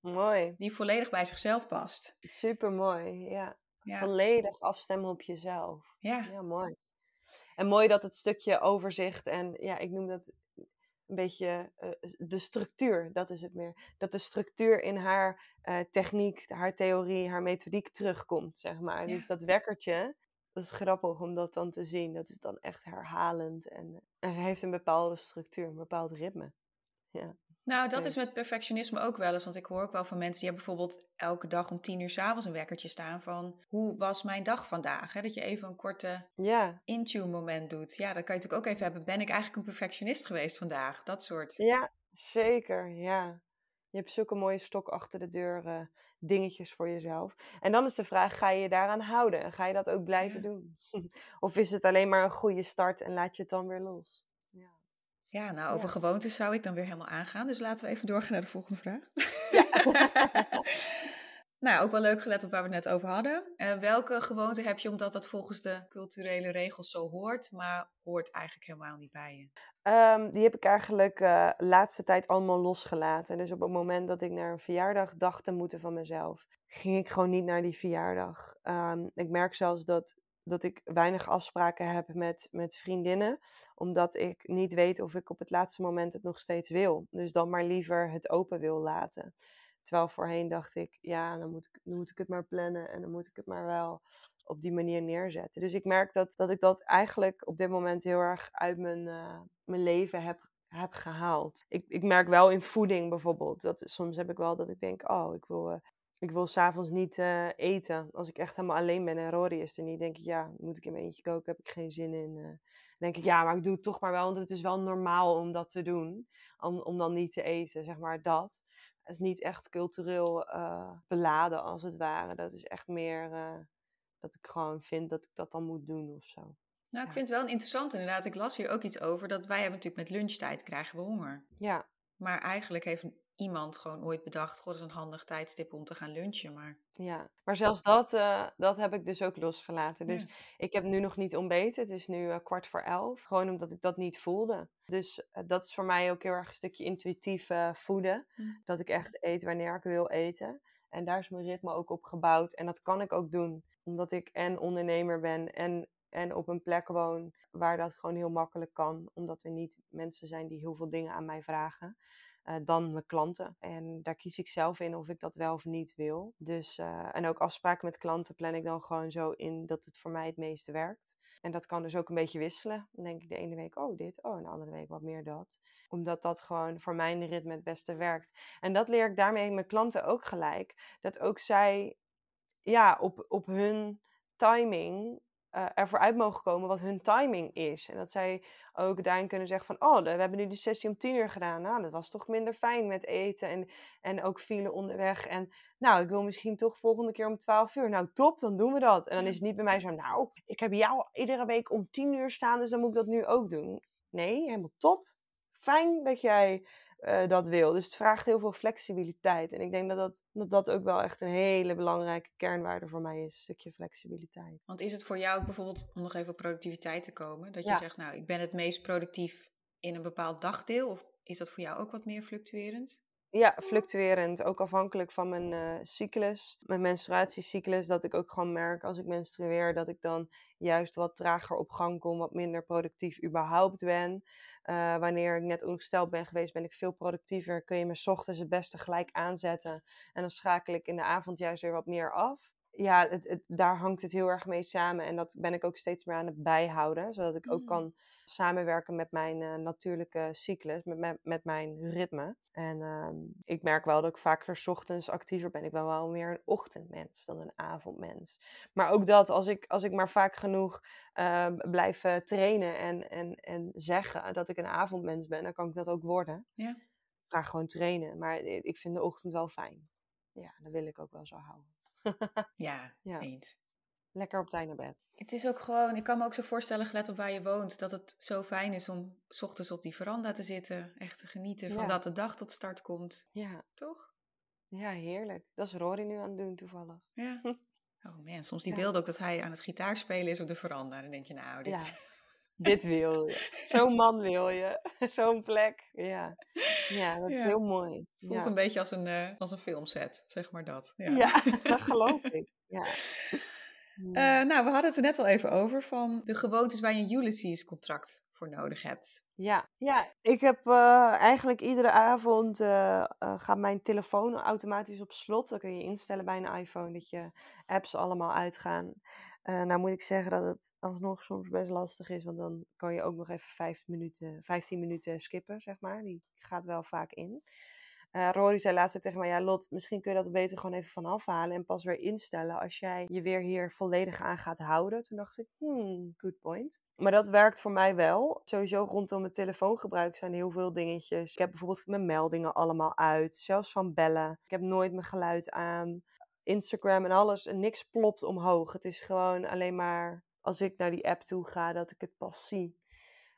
Mooi. Die volledig bij zichzelf past. Super mooi, ja. Volledig afstemmen op jezelf. Ja. Ja, mooi. En mooi dat het stukje overzicht en ja, ik noem dat een beetje uh, de structuur, dat is het meer. Dat de structuur in haar uh, techniek, haar theorie, haar methodiek terugkomt, zeg maar. Dus dat wekkertje, dat is grappig om dat dan te zien. Dat is dan echt herhalend en, en heeft een bepaalde structuur, een bepaald ritme. Ja. Nou, dat is met perfectionisme ook wel eens. Want ik hoor ook wel van mensen die hebben bijvoorbeeld elke dag om tien uur s'avonds een wekkertje staan van hoe was mijn dag vandaag? Hè? Dat je even een korte ja. in-tune moment doet. Ja, dan kan je natuurlijk ook even hebben. Ben ik eigenlijk een perfectionist geweest vandaag? Dat soort. Ja, zeker. Ja. Je hebt zulke mooie stok achter de deur uh, dingetjes voor jezelf. En dan is de vraag, ga je je daaraan houden? Ga je dat ook blijven doen? of is het alleen maar een goede start en laat je het dan weer los? Ja, nou over gewoontes zou ik dan weer helemaal aangaan. Dus laten we even doorgaan naar de volgende vraag. Ja. nou, ook wel leuk gelet op waar we het net over hadden. Uh, welke gewoonte heb je omdat dat volgens de culturele regels zo hoort, maar hoort eigenlijk helemaal niet bij je? Um, die heb ik eigenlijk uh, laatste tijd allemaal losgelaten. Dus op het moment dat ik naar een verjaardag dacht te moeten van mezelf, ging ik gewoon niet naar die verjaardag. Um, ik merk zelfs dat, dat ik weinig afspraken heb met, met vriendinnen, omdat ik niet weet of ik op het laatste moment het nog steeds wil. Dus dan maar liever het open wil laten. Terwijl voorheen dacht ik, ja, dan moet ik, moet ik het maar plannen en dan moet ik het maar wel op die manier neerzetten. Dus ik merk dat, dat ik dat eigenlijk op dit moment heel erg uit mijn, uh, mijn leven heb, heb gehaald. Ik, ik merk wel in voeding bijvoorbeeld, dat soms heb ik wel dat ik denk, oh, ik wil, uh, ik wil s'avonds niet uh, eten. Als ik echt helemaal alleen ben en Rory is er niet, denk ik, ja, moet ik in mijn eentje koken, heb ik geen zin in. dan denk ik, ja, maar ik doe het toch maar wel, want het is wel normaal om dat te doen. Om, om dan niet te eten, zeg maar dat. Het is niet echt cultureel beladen, als het ware. Dat is echt meer dat ik gewoon vind dat ik dat dan moet doen of zo. Nou, ik vind het wel interessant inderdaad. Ik las hier ook iets over dat wij hebben natuurlijk met lunchtijd krijgen we honger. Ja. Maar eigenlijk heeft iemand gewoon ooit bedacht, god, dat is een handig tijdstip om te gaan lunchen. Maar... Ja, maar zelfs dat, uh, dat heb ik dus ook losgelaten. Dus ik heb nu nog niet ontbeten. Het is nu uh, kwart voor elf. Gewoon omdat ik dat niet voelde. Dus uh, dat is voor mij ook heel erg een stukje intuïtief voeden. Mm. Dat ik echt eet wanneer ik wil eten. En daar is mijn ritme ook op gebouwd. En dat kan ik ook doen omdat ik en ondernemer ben en, en op een plek woon waar dat gewoon heel makkelijk kan. Omdat er niet mensen zijn die heel veel dingen aan mij vragen. Uh, dan mijn klanten. En daar kies ik zelf in of ik dat wel of niet wil. Dus, uh, en ook afspraken met klanten plan ik dan gewoon zo in dat het voor mij het meeste werkt. En dat kan dus ook een beetje wisselen. Dan denk ik de ene week, oh dit, oh de andere week wat meer dat. Omdat dat gewoon voor mijn ritme het beste werkt. En dat leer ik daarmee mijn klanten ook gelijk. Dat ook zij ja, op, op hun timing uh, ervoor uit mogen komen wat hun timing is. En dat zij ook daarin kunnen zeggen van... oh, we hebben nu de sessie om tien uur gedaan. Nou, dat was toch minder fijn met eten en, en ook file onderweg. En nou, ik wil misschien toch volgende keer om twaalf uur. Nou, top, dan doen we dat. En dan is het niet bij mij zo... nou, ik heb jou iedere week om tien uur staan... dus dan moet ik dat nu ook doen. Nee, helemaal top. Fijn dat jij uh, dat wil. Dus het vraagt heel veel flexibiliteit. En ik denk dat dat, dat dat ook wel echt een hele belangrijke kernwaarde voor mij is. Een stukje flexibiliteit. Want is het voor jou ook bijvoorbeeld, om nog even op productiviteit te komen, dat je zegt, nou, ik ben het meest productief in een bepaald dagdeel? Of is dat voor jou ook wat meer fluctuerend? Ja, fluctuerend. Ook afhankelijk van mijn uh, cyclus, mijn menstruatiecyclus. Dat ik ook gewoon merk als ik menstrueer dat ik dan juist wat trager op gang kom, wat minder productief überhaupt ben. Uh, wanneer ik net ongesteld ben geweest, ben ik veel productiever. Kun je me ochtends het beste gelijk aanzetten. En dan schakel ik in de avond juist weer wat meer af ja, het, het, daar hangt het heel erg mee samen. En dat ben ik ook steeds meer aan het bijhouden. Zodat ik ook mm. kan samenwerken met mijn uh, natuurlijke cyclus, met, met, met mijn ritme. En uh, ik merk wel dat ik vaker s ochtends actiever ben. Ik ben wel meer een ochtendmens dan een avondmens. Maar ook dat, als ik, als ik maar vaak genoeg uh, blijf trainen en, en, en zeggen dat ik een avondmens ben, dan kan ik dat ook worden. Ja. Ik ga gewoon trainen. Maar ik vind de ochtend wel fijn. Ja, dat wil ik ook wel zo houden. ja, ja, eens. Lekker op tijd naar bed. Het is ook gewoon, ik kan me ook zo voorstellen, gelet op waar je woont, dat het zo fijn is om s ochtends op die veranda te zitten. Echt te genieten van dat de dag tot start komt. Ja. Toch? Ja, heerlijk. Dat is Rory nu aan het doen toevallig. Ja. Oh man, soms die beelden ook dat hij aan het gitaar spelen is op de veranda. Dan denk je, nou, dit... Ja. dit wil je. Zo'n man wil je. Zo'n plek. Ja. ja, dat is heel mooi. Het voelt een beetje als een, uh, als een filmset, zeg maar dat. Ja, ja dat geloof ik. Ja. Uh, nou, we hadden het er net al even over van de gewoontes waar je een Ulysses contract voor nodig hebt. Ja, ja ik heb uh, eigenlijk iedere avond uh, gaat mijn telefoon automatisch op slot. Dan kun je instellen bij een iPhone dat je apps allemaal uitgaan. Nou moet ik zeggen dat het alsnog soms best lastig is, want dan kan je ook nog even vijf minuten, 15 minuten skippen, zeg maar. Die gaat wel vaak in. Uh, Rory zei laatst tegen mij, ja Lot, misschien kun je dat beter gewoon even van afhalen en pas weer instellen als jij je weer hier volledig aan gaat houden. Toen dacht ik, hmm, good point. Maar dat werkt voor mij wel. Sowieso rondom het telefoongebruik zijn heel veel dingetjes. Ik heb bijvoorbeeld mijn meldingen allemaal uit, zelfs van bellen. Ik heb nooit mijn geluid aan. Instagram en alles, en niks plopt omhoog. Het is gewoon alleen maar als ik naar die app toe ga dat ik het pas zie.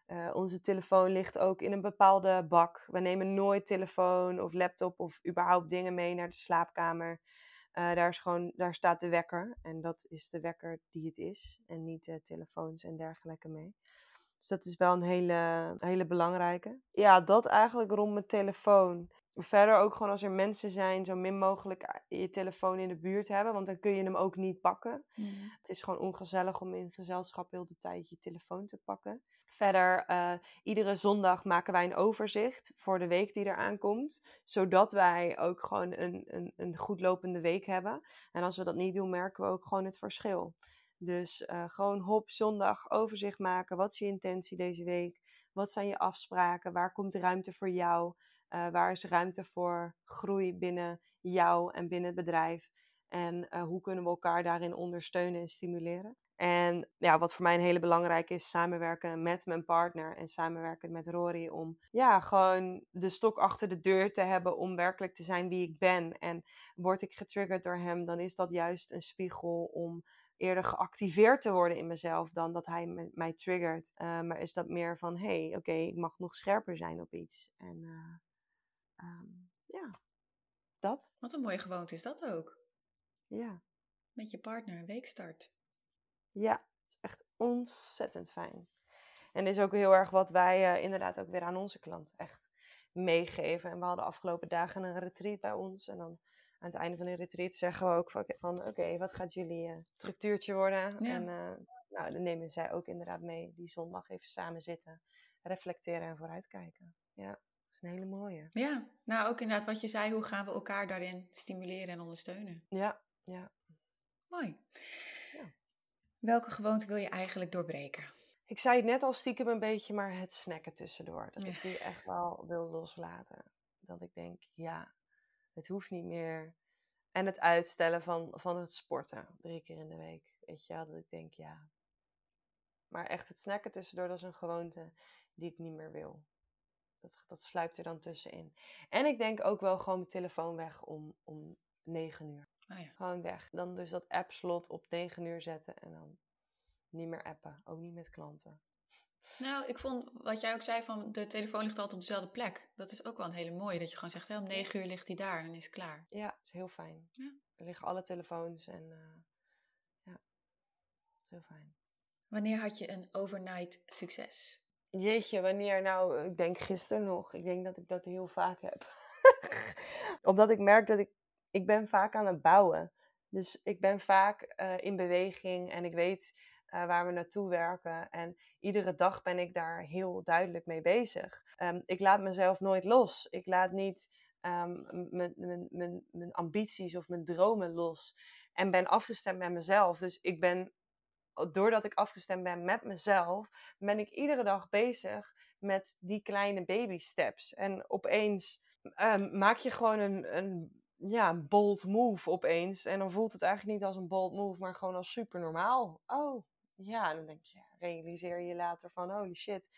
Uh, onze telefoon ligt ook in een bepaalde bak. We nemen nooit telefoon of laptop of überhaupt dingen mee naar de slaapkamer. Uh, daar, is gewoon, daar staat de wekker en dat is de wekker die het is en niet uh, telefoons en dergelijke mee. Dus dat is wel een hele, hele belangrijke. Ja, dat eigenlijk rond mijn telefoon. Verder ook gewoon als er mensen zijn, zo min mogelijk je telefoon in de buurt hebben, want dan kun je hem ook niet pakken. Mm. Het is gewoon ongezellig om in gezelschap heel de tijd je telefoon te pakken. Verder, uh, iedere zondag maken wij een overzicht voor de week die eraan komt. Zodat wij ook gewoon een, een, een goed lopende week hebben. En als we dat niet doen, merken we ook gewoon het verschil. Dus uh, gewoon hop, zondag overzicht maken. Wat is je intentie deze week? Wat zijn je afspraken? Waar komt ruimte voor jou? Uh, waar is ruimte voor groei binnen jou en binnen het bedrijf? En hoe kunnen we elkaar daarin ondersteunen en stimuleren? En ja, wat voor mij een hele belangrijke is, samenwerken met mijn partner en samenwerken met Rory om ja, gewoon de stok achter de deur te hebben om werkelijk te zijn wie ik ben. En word ik getriggerd door hem, dan is dat juist een spiegel om eerder geactiveerd te worden in mezelf dan dat hij mij triggert. Uh, maar is dat meer van, hé, hey, oké, ik mag nog scherper zijn op iets. En um, ja, dat. Wat een mooie gewoonte is dat ook. Ja. Met je partner, weekstart. Ja, het is echt ontzettend fijn. En dit is ook heel erg wat wij uh, inderdaad ook weer aan onze klant echt meegeven. En we hadden afgelopen dagen een retreat bij ons. En dan aan het einde van de retreat zeggen we ook van, oké, wat gaat jullie uh, structuurtje worden? En uh, nou, dan nemen zij ook inderdaad mee die zondag even samen zitten, reflecteren en vooruitkijken. Ja, is een hele mooie. Ja, nou ook inderdaad wat je zei, hoe gaan we elkaar daarin stimuleren en ondersteunen? Ja, ja. Mooi. Welke gewoonte wil je eigenlijk doorbreken? Ik zei het net al stiekem een beetje, maar het snacken tussendoor. Dat ik die echt wel wil loslaten. Dat ik denk, ja, het hoeft niet meer. En het uitstellen van, van het sporten, drie keer in de week. Weet je wel, dat ik denk, ja. Maar echt het snacken tussendoor, dat is een gewoonte die ik niet meer wil. Dat, dat sluipt er dan tussenin. En ik denk ook wel gewoon mijn telefoon weg om, om negen uur. Ah, ja. Gewoon weg. Dan dus dat app-slot op 9 uur zetten en dan niet meer appen. Ook niet met klanten. Nou, ik vond wat jij ook zei van de telefoon ligt altijd op dezelfde plek. Dat is ook wel een hele mooie. Dat je gewoon zegt, hè, om 9 uur ligt hij daar en dan is het klaar. Ja, dat is heel fijn. Ja. Er liggen alle telefoons en uh, ja, dat is heel fijn. Wanneer had je een overnight succes? Jeetje, wanneer nou? Ik denk gisteren nog. Ik denk dat ik dat heel vaak heb. Omdat ik merk dat ik... Ik ben vaak aan het bouwen. Dus ik ben vaak eh, in beweging en ik weet uh, waar we naartoe werken. En iedere dag ben ik daar heel duidelijk mee bezig. Um, ik laat mezelf nooit los. Ik laat niet um, mijn ambities of mijn dromen los. En ben afgestemd met mezelf. Dus ik ben, doordat ik afgestemd ben met mezelf, ben ik iedere dag bezig met die kleine baby steps. En opeens um, maak je gewoon een, een ja, bold move opeens. En dan voelt het eigenlijk niet als een bold move, maar gewoon als super normaal. Oh, ja. Dan denk je, realiseer je later van, holy shit,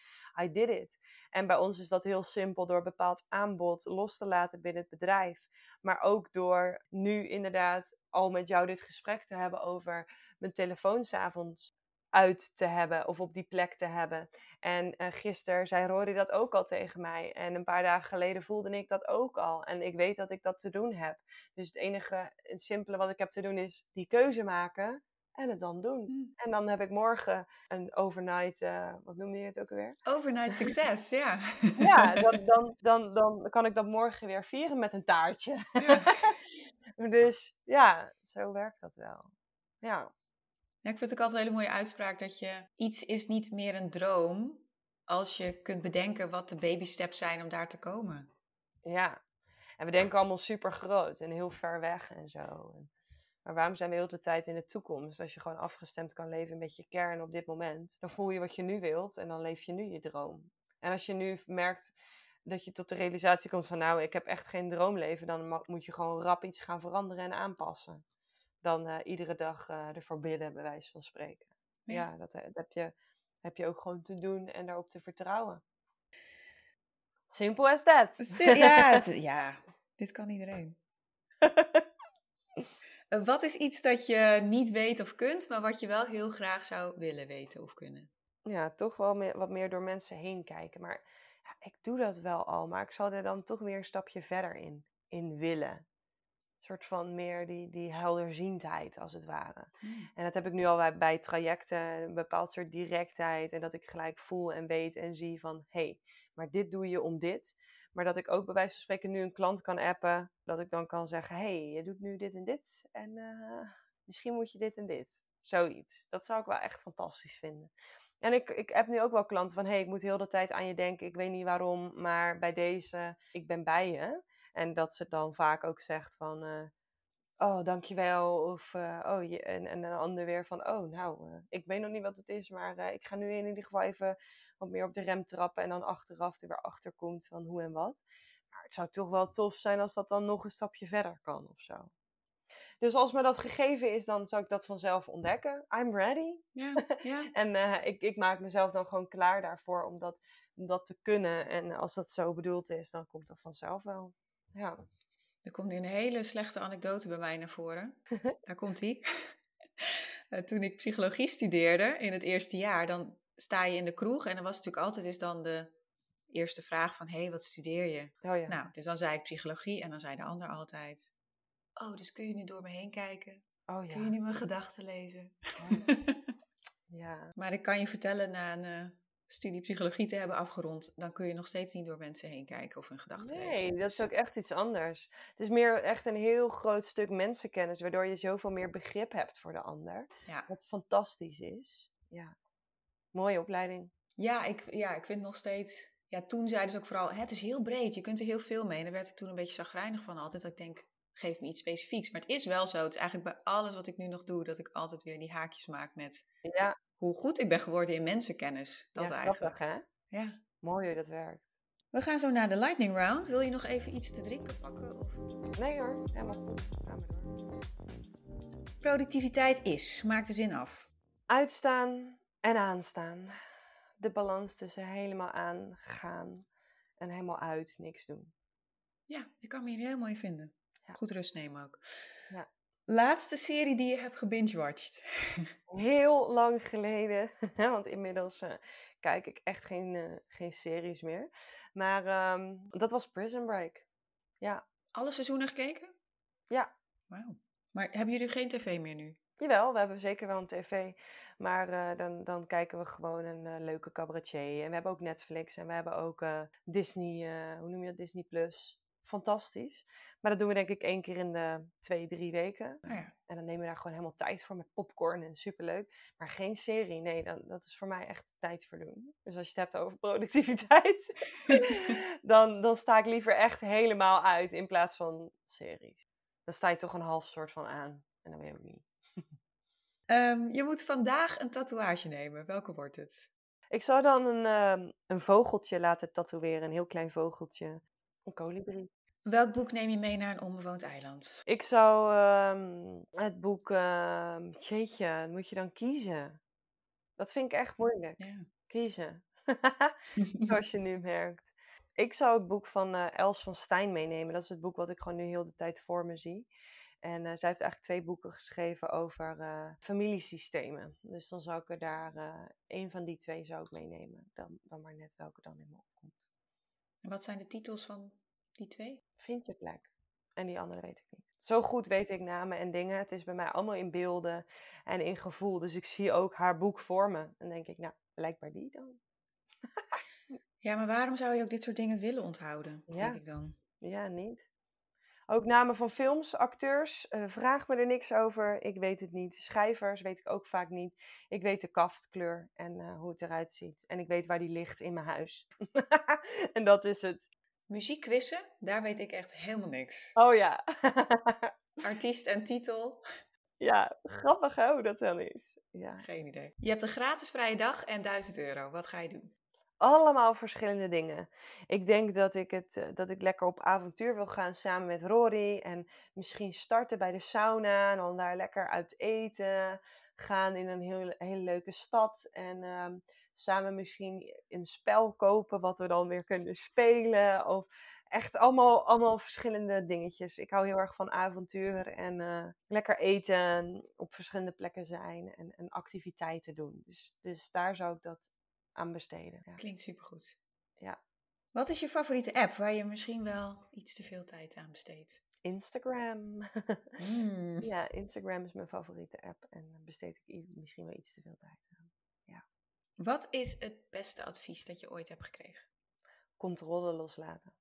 I did it. En bij ons is dat heel simpel door bepaald aanbod los te laten binnen het bedrijf. Maar ook door nu inderdaad al met jou dit gesprek te hebben over mijn telefoon s'avonds uit te hebben of op die plek te hebben. En uh, gisteren zei Rory dat ook al tegen mij. En een paar dagen geleden voelde ik dat ook al. En ik weet dat ik dat te doen heb. Dus het enige, het simpele wat ik heb te doen is die keuze maken en het dan doen. Hmm. En dan heb ik morgen een overnight, uh, wat noemde je het ook alweer? Overnight succes, ja. ja, dan, dan, dan, dan kan ik dat morgen weer vieren met een taartje. Ja. dus ja, zo werkt dat wel. Ja. Ja, ik vind het ook altijd een hele mooie uitspraak dat je iets is niet meer een droom als je kunt bedenken wat de baby steps zijn om daar te komen. Ja, en we denken allemaal super groot en heel ver weg en zo. Maar waarom zijn we heel de tijd in de toekomst? Als je gewoon afgestemd kan leven met je kern op dit moment, dan voel je wat je nu wilt en dan leef je nu je droom. En als je nu merkt dat je tot de realisatie komt van nou, ik heb echt geen droomleven, dan moet je gewoon rap iets gaan veranderen en aanpassen dan uh, iedere dag uh, ervoor bidden, bij wijze van spreken. Ja, ja dat, eh, dat, heb, je, heb je ook gewoon te doen en daarop te vertrouwen. Simpel as that. Ja, ja, dit kan iedereen. wat is iets dat je niet weet of kunt, maar wat je wel heel graag zou willen weten of kunnen? Ja, toch wel meer, wat meer door mensen heen kijken. Maar ja, ik doe dat wel al, maar ik zal er dan toch weer een stapje verder in, in willen soort van meer die, die helderziendheid, als het ware. Hmm. En dat heb ik nu al bij, bij, trajecten, een bepaald soort directheid. En dat ik gelijk voel en weet en zie van, hé, hey, maar dit doe je om dit. Maar dat ik ook bij wijze van spreken nu een klant kan appen, dat ik dan kan zeggen, hé, hey, je doet nu dit en dit. En uh, misschien moet je dit en dit. Zoiets. Dat zou ik wel echt fantastisch vinden. En ik, ik heb nu ook wel klanten van, hé, hey, ik moet heel de tijd aan je denken. Ik weet niet waarom, maar bij deze, ik ben bij je. En dat ze dan vaak ook zegt van, uh, oh, dankjewel. Of, uh, oh, je, en, en een ander weer van, oh, nou, uh, ik weet nog niet wat het is, maar ik ga nu in ieder geval even wat meer op de rem trappen. En dan achteraf er weer achter komt van hoe en wat. Maar het zou toch wel tof zijn als dat dan nog een stapje verder kan of zo. Dus als me dat gegeven is, dan zou ik dat vanzelf ontdekken. I'm ready. Ja, ja. en uh, ik, ik maak mezelf dan gewoon klaar daarvoor om dat, om dat te kunnen. En als dat zo bedoeld is, dan komt dat vanzelf wel. Ja. Er komt nu een hele slechte anekdote bij mij naar voren. Daar komt hij. Eh, toen ik psychologie studeerde in het eerste jaar, dan sta je in de kroeg en dan was natuurlijk altijd is dan de eerste vraag van, hé, hey, wat studeer je? Oh ja. Nou, dus dan zei ik psychologie en dan zei de ander altijd, oh, dus kun je nu door me heen kijken? Oh, ja. Kun je nu mijn gedachten lezen? Oh. ja. Maar ik kan je vertellen, na een uh, studie psychologie te hebben afgerond, dan kun je nog steeds niet door mensen heen kijken of hun gedachten nee, lezen. Nee, dat is ook echt iets anders. Het is meer echt een heel groot stuk mensenkennis, waardoor je zoveel meer begrip hebt voor de ander. Ja. Wat fantastisch is. Ja, mooie opleiding. Ja, ik, ja, ik vind nog steeds. Ja, toen zeiden ze ook vooral: het is heel breed, je kunt er heel veel mee. En daar werd ik toen een beetje zagrijnig van altijd. Dat ik denk: geef me iets specifieks. Maar het is wel zo. Het is eigenlijk bij alles wat ik nu nog doe, dat ik altijd weer die haakjes maak met ja. Hoe goed ik ben geworden in mensenkennis. Dat ja, eigenlijk. hè? Ja. Mooi hoe dat werkt. We gaan zo naar de lightning round. Wil je nog even iets te drinken pakken? Of? Nee hoor, helemaal goed. Gaan we door. Productiviteit is, maak de zin af. Uitstaan en aanstaan. De balans tussen helemaal aangaan en helemaal uit, niks doen. Ja, ik kan me hier heel mooi vinden. Goed rust nemen ook. Laatste serie die je hebt gebingewatcht? Heel lang geleden, want inmiddels uh, kijk ik echt geen, uh, geen series meer. Maar um, dat was Prison Break. Ja. Alle seizoenen gekeken? Ja. Wauw. Maar hebben jullie geen tv meer nu? Jawel, we hebben zeker wel een tv. Maar eh, dan, dan kijken we gewoon een eh, leuke cabaretier. En we hebben ook Netflix en we hebben ook eh, Disney, eh, hoe noem je dat? Disney Plus. Fantastisch. Maar dat doen we denk ik één keer in de twee, drie weken. Nou ja. En dan nemen we daar gewoon helemaal tijd voor met popcorn en superleuk. Maar geen serie, nee, dan, dat is voor mij echt tijd verdoen. Dus als je het hebt over productiviteit, dan, dan sta ik liever echt helemaal uit in plaats van series. Dan sta je toch een half soort van aan. En dan ik ook niet. Ehm, je moet vandaag een tatoeage nemen. Welke wordt het? Ik zou dan een, ehm, een vogeltje laten tatoeëren, een heel klein vogeltje. Een kolibrie. Welk boek neem je mee naar een onbewoond eiland? Ik zou ehm, het boek, ehm jeetje, moet je dan kiezen? Dat vind ik echt moeilijk. Ja. Kiezen. Zoals je nu merkt. Ik zou het boek van eh, Els van Stein meenemen. Dat is het boek wat ik gewoon nu heel de tijd voor me zie. En eh, zij heeft eigenlijk twee boeken geschreven over eh, familiesystemen. Dus dan zou ik er daar, een van die twee zou ik meenemen. Dan, dan maar net welke dan in me opkomt. En wat zijn de titels van die twee? Vind je plek? En die andere weet ik niet. Zo goed weet ik namen en dingen. Het is bij mij allemaal in beelden en in gevoel. Dus ik zie ook haar boek voor me. En denk ik, nou, blijkbaar die dan. Ja, maar waarom zou je ook dit soort dingen willen onthouden? Ja. Denk ik dan. Ja, niet. Ook namen van films, acteurs, eh, vraag me er niks over. Ik weet het niet. Schrijvers weet ik ook vaak niet. Ik weet de kaftkleur en eh, hoe het eruit ziet. En ik weet waar die ligt in mijn huis. en dat is het. Muziekquizzen, daar weet ik echt helemaal niks. Oh ja. Artiest en titel, ja, grappig hè, hoe dat dan is. Ja. geen idee. Je hebt een gratis vrije dag en 1000 euro. Wat ga je doen? Allemaal verschillende dingen. Ik denk dat ik, het, eh, dat ik lekker op avontuur wil gaan samen met Rory. En misschien starten bij de sauna en dan daar lekker uit eten. Gaan in een heel, hele leuke stad. En ehm, samen misschien een spel kopen wat we dan weer kunnen spelen. Of echt allemaal, allemaal verschillende dingetjes. Ik hou heel erg van avontuur en eh, lekker eten. Op verschillende plekken zijn en, en activiteiten doen. Dus, dus daar zou ik dat aan besteden. Ja. Klinkt supergoed. Ja. Wat is je favoriete app waar je misschien wel iets te veel tijd aan besteedt? Instagram. Mm. ja, Instagram is mijn favoriete app en daar besteed ik misschien wel iets te veel tijd aan. Wat is het beste advies dat je ooit hebt gekregen? Controle loslaten.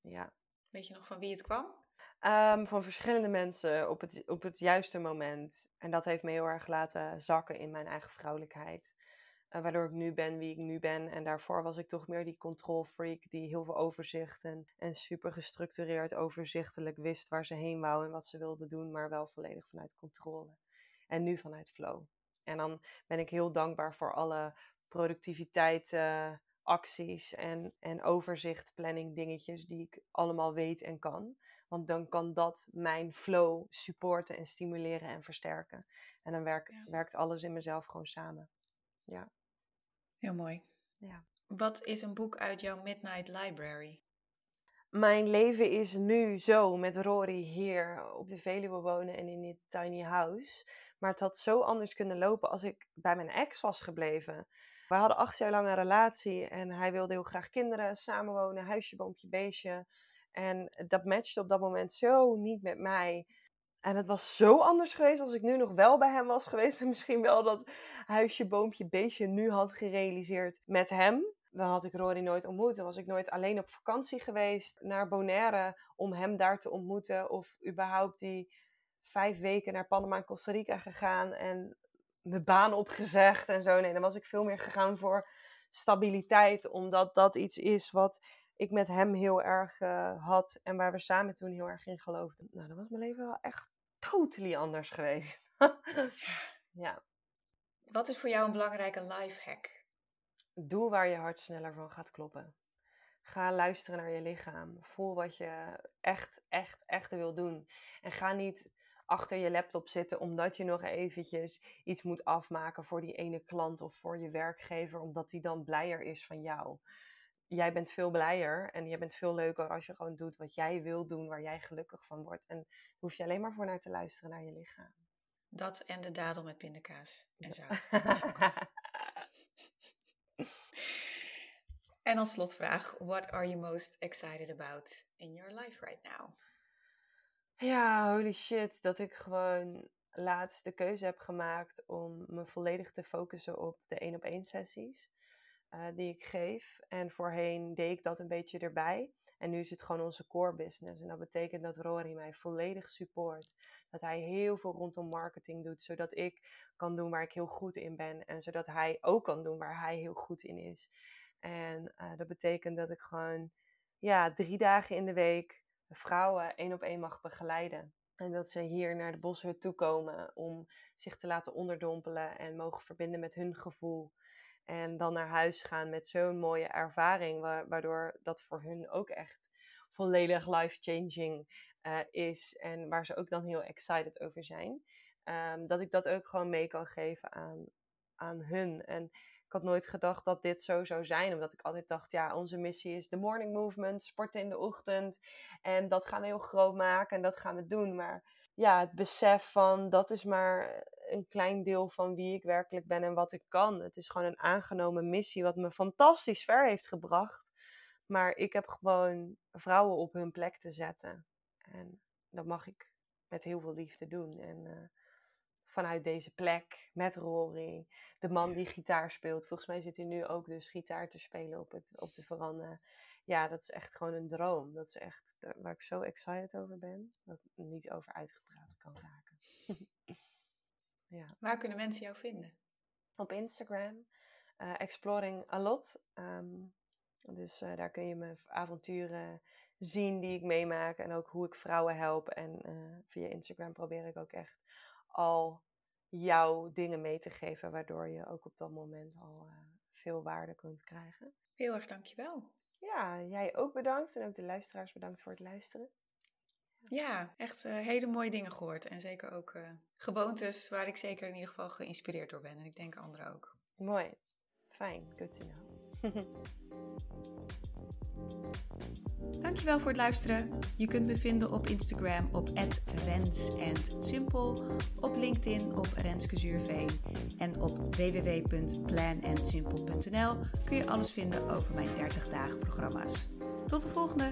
Ja. Weet je nog van wie het kwam? Ehm, van verschillende mensen op het, op het juiste moment. En dat heeft me heel erg laten zakken in mijn eigen vrouwelijkheid. Eh, waardoor ik nu ben wie ik nu ben. En daarvoor was ik toch meer die control freak die heel veel overzicht en, en super gestructureerd, overzichtelijk wist waar ze heen wou en wat ze wilde doen, maar wel volledig vanuit controle. En nu vanuit flow. En dan ben ik heel dankbaar voor alle productiviteit, acties en, en overzicht, planning dingetjes die ik allemaal weet en kan. Want dan kan dat mijn flow supporten en stimuleren en versterken. En dan Ja. werkt alles in mezelf gewoon samen. Ja. Heel mooi. Ja. Wat is een boek uit jouw Midnight Library? Mijn leven is nu zo met Rory hier op de Veluwe wonen en in dit tiny house. Maar het had zo anders kunnen lopen als ik bij mijn ex was gebleven. We hadden acht jaar lang een relatie en hij wilde heel graag kinderen, samenwonen, huisje, boompje, beestje. En dat matchte op dat moment zo niet met mij. En het was zo anders geweest als ik nu nog wel bij hem was geweest. En misschien wel dat huisje, boompje, beestje nu had gerealiseerd met hem. Dan had ik Rory nooit ontmoet. Dan was ik nooit alleen op vakantie geweest naar Bonaire om hem daar te ontmoeten. Of überhaupt die vijf weken naar Panama en Costa Rica gegaan en mijn baan opgezegd en zo. Nee, dan was ik veel meer gegaan voor stabiliteit. Omdat dat iets is wat ik met hem heel erg eh, had en waar we samen toen heel erg in geloofden. Nou, dan was mijn leven wel echt totally anders geweest. ja, Wat is voor jou een belangrijke life hack? doe waar je hart sneller van gaat kloppen. Ga luisteren naar je lichaam. Voel wat je echt, echt, echt wil doen. En ga niet achter je laptop zitten omdat je nog eventjes iets moet afmaken voor die ene klant of voor je werkgever, omdat die dan blijer is van jou. Jij bent veel blijer en je bent veel leuker als je gewoon doet wat jij wil doen, waar jij gelukkig van wordt. En hoef je alleen maar voor naar te luisteren naar je lichaam. Dat en de dadel met pindakaas en zout. en als slotvraag, what are you most excited about in your life right now? Ja, holy shit. Dat ik gewoon laatst de keuze heb gemaakt om me volledig te focussen op de één op één sessies uh, die ik geef. En voorheen deed ik dat een beetje erbij. En nu is het gewoon onze core business. En dat betekent dat Rory mij volledig support. Dat hij heel veel rondom marketing doet, zodat ik kan doen waar ik heel goed in ben. En zodat hij ook kan doen waar hij heel goed in is. En uh, dat betekent dat ik gewoon ja, drie dagen in de week vrouwen één op één mag begeleiden. En dat ze hier naar de boshut toe komen om zich te laten onderdompelen en mogen verbinden met hun gevoel. En dan naar huis gaan met zo'n mooie ervaring, waardoor dat voor hun ook echt volledig life-changing uh, is. En waar ze ook dan heel excited over zijn. Um, dat ik dat ook gewoon mee kan geven aan, aan hun. En ik had nooit gedacht dat dit zo zou zijn. Omdat ik altijd dacht, ja, onze missie is de morning movement, sporten in de ochtend. En dat gaan we heel groot maken en dat gaan we doen. Maar ja, het besef van dat is maar een klein deel van wie ik werkelijk ben en wat ik kan. Het is gewoon een aangenomen missie wat me fantastisch ver heeft gebracht. Maar ik heb gewoon vrouwen op hun plek te zetten. En dat mag ik met heel veel liefde doen. En uh, vanuit deze plek, met Rory, de man die gitaar speelt. Volgens mij zit hij nu ook dus gitaar te spelen op, het, op de veranda. Ja, dat is echt gewoon een droom. Dat is echt waar ik zo excited over ben. Dat ik niet over uitgepraat kan raken. ja. Waar kunnen mensen jou vinden? Op Instagram. Uh, exploring a lot. Um, dus uh, daar kun je mijn avonturen zien die ik meemaak. En ook hoe ik vrouwen help. En uh, via Instagram probeer ik ook echt al jouw dingen mee te geven. Waardoor je ook op dat moment al veel waarde kunt krijgen. Heel erg dankjewel. Ja, jij ook bedankt. En ook de luisteraars bedankt voor het luisteren. Ja, echt uh, hele mooie dingen gehoord. En zeker ook uh, gewoontes waar ik zeker in ieder geval geïnspireerd door ben. En ik denk anderen ook. Mooi. Fijn. Good to know. Dankjewel voor het luisteren. Je kunt me vinden op Instagram op @rens_simpel, op LinkedIn op Renske Zuurveen en op www.planandsimple.nl kun je alles vinden over mijn 30 dagen programma's. Tot de volgende!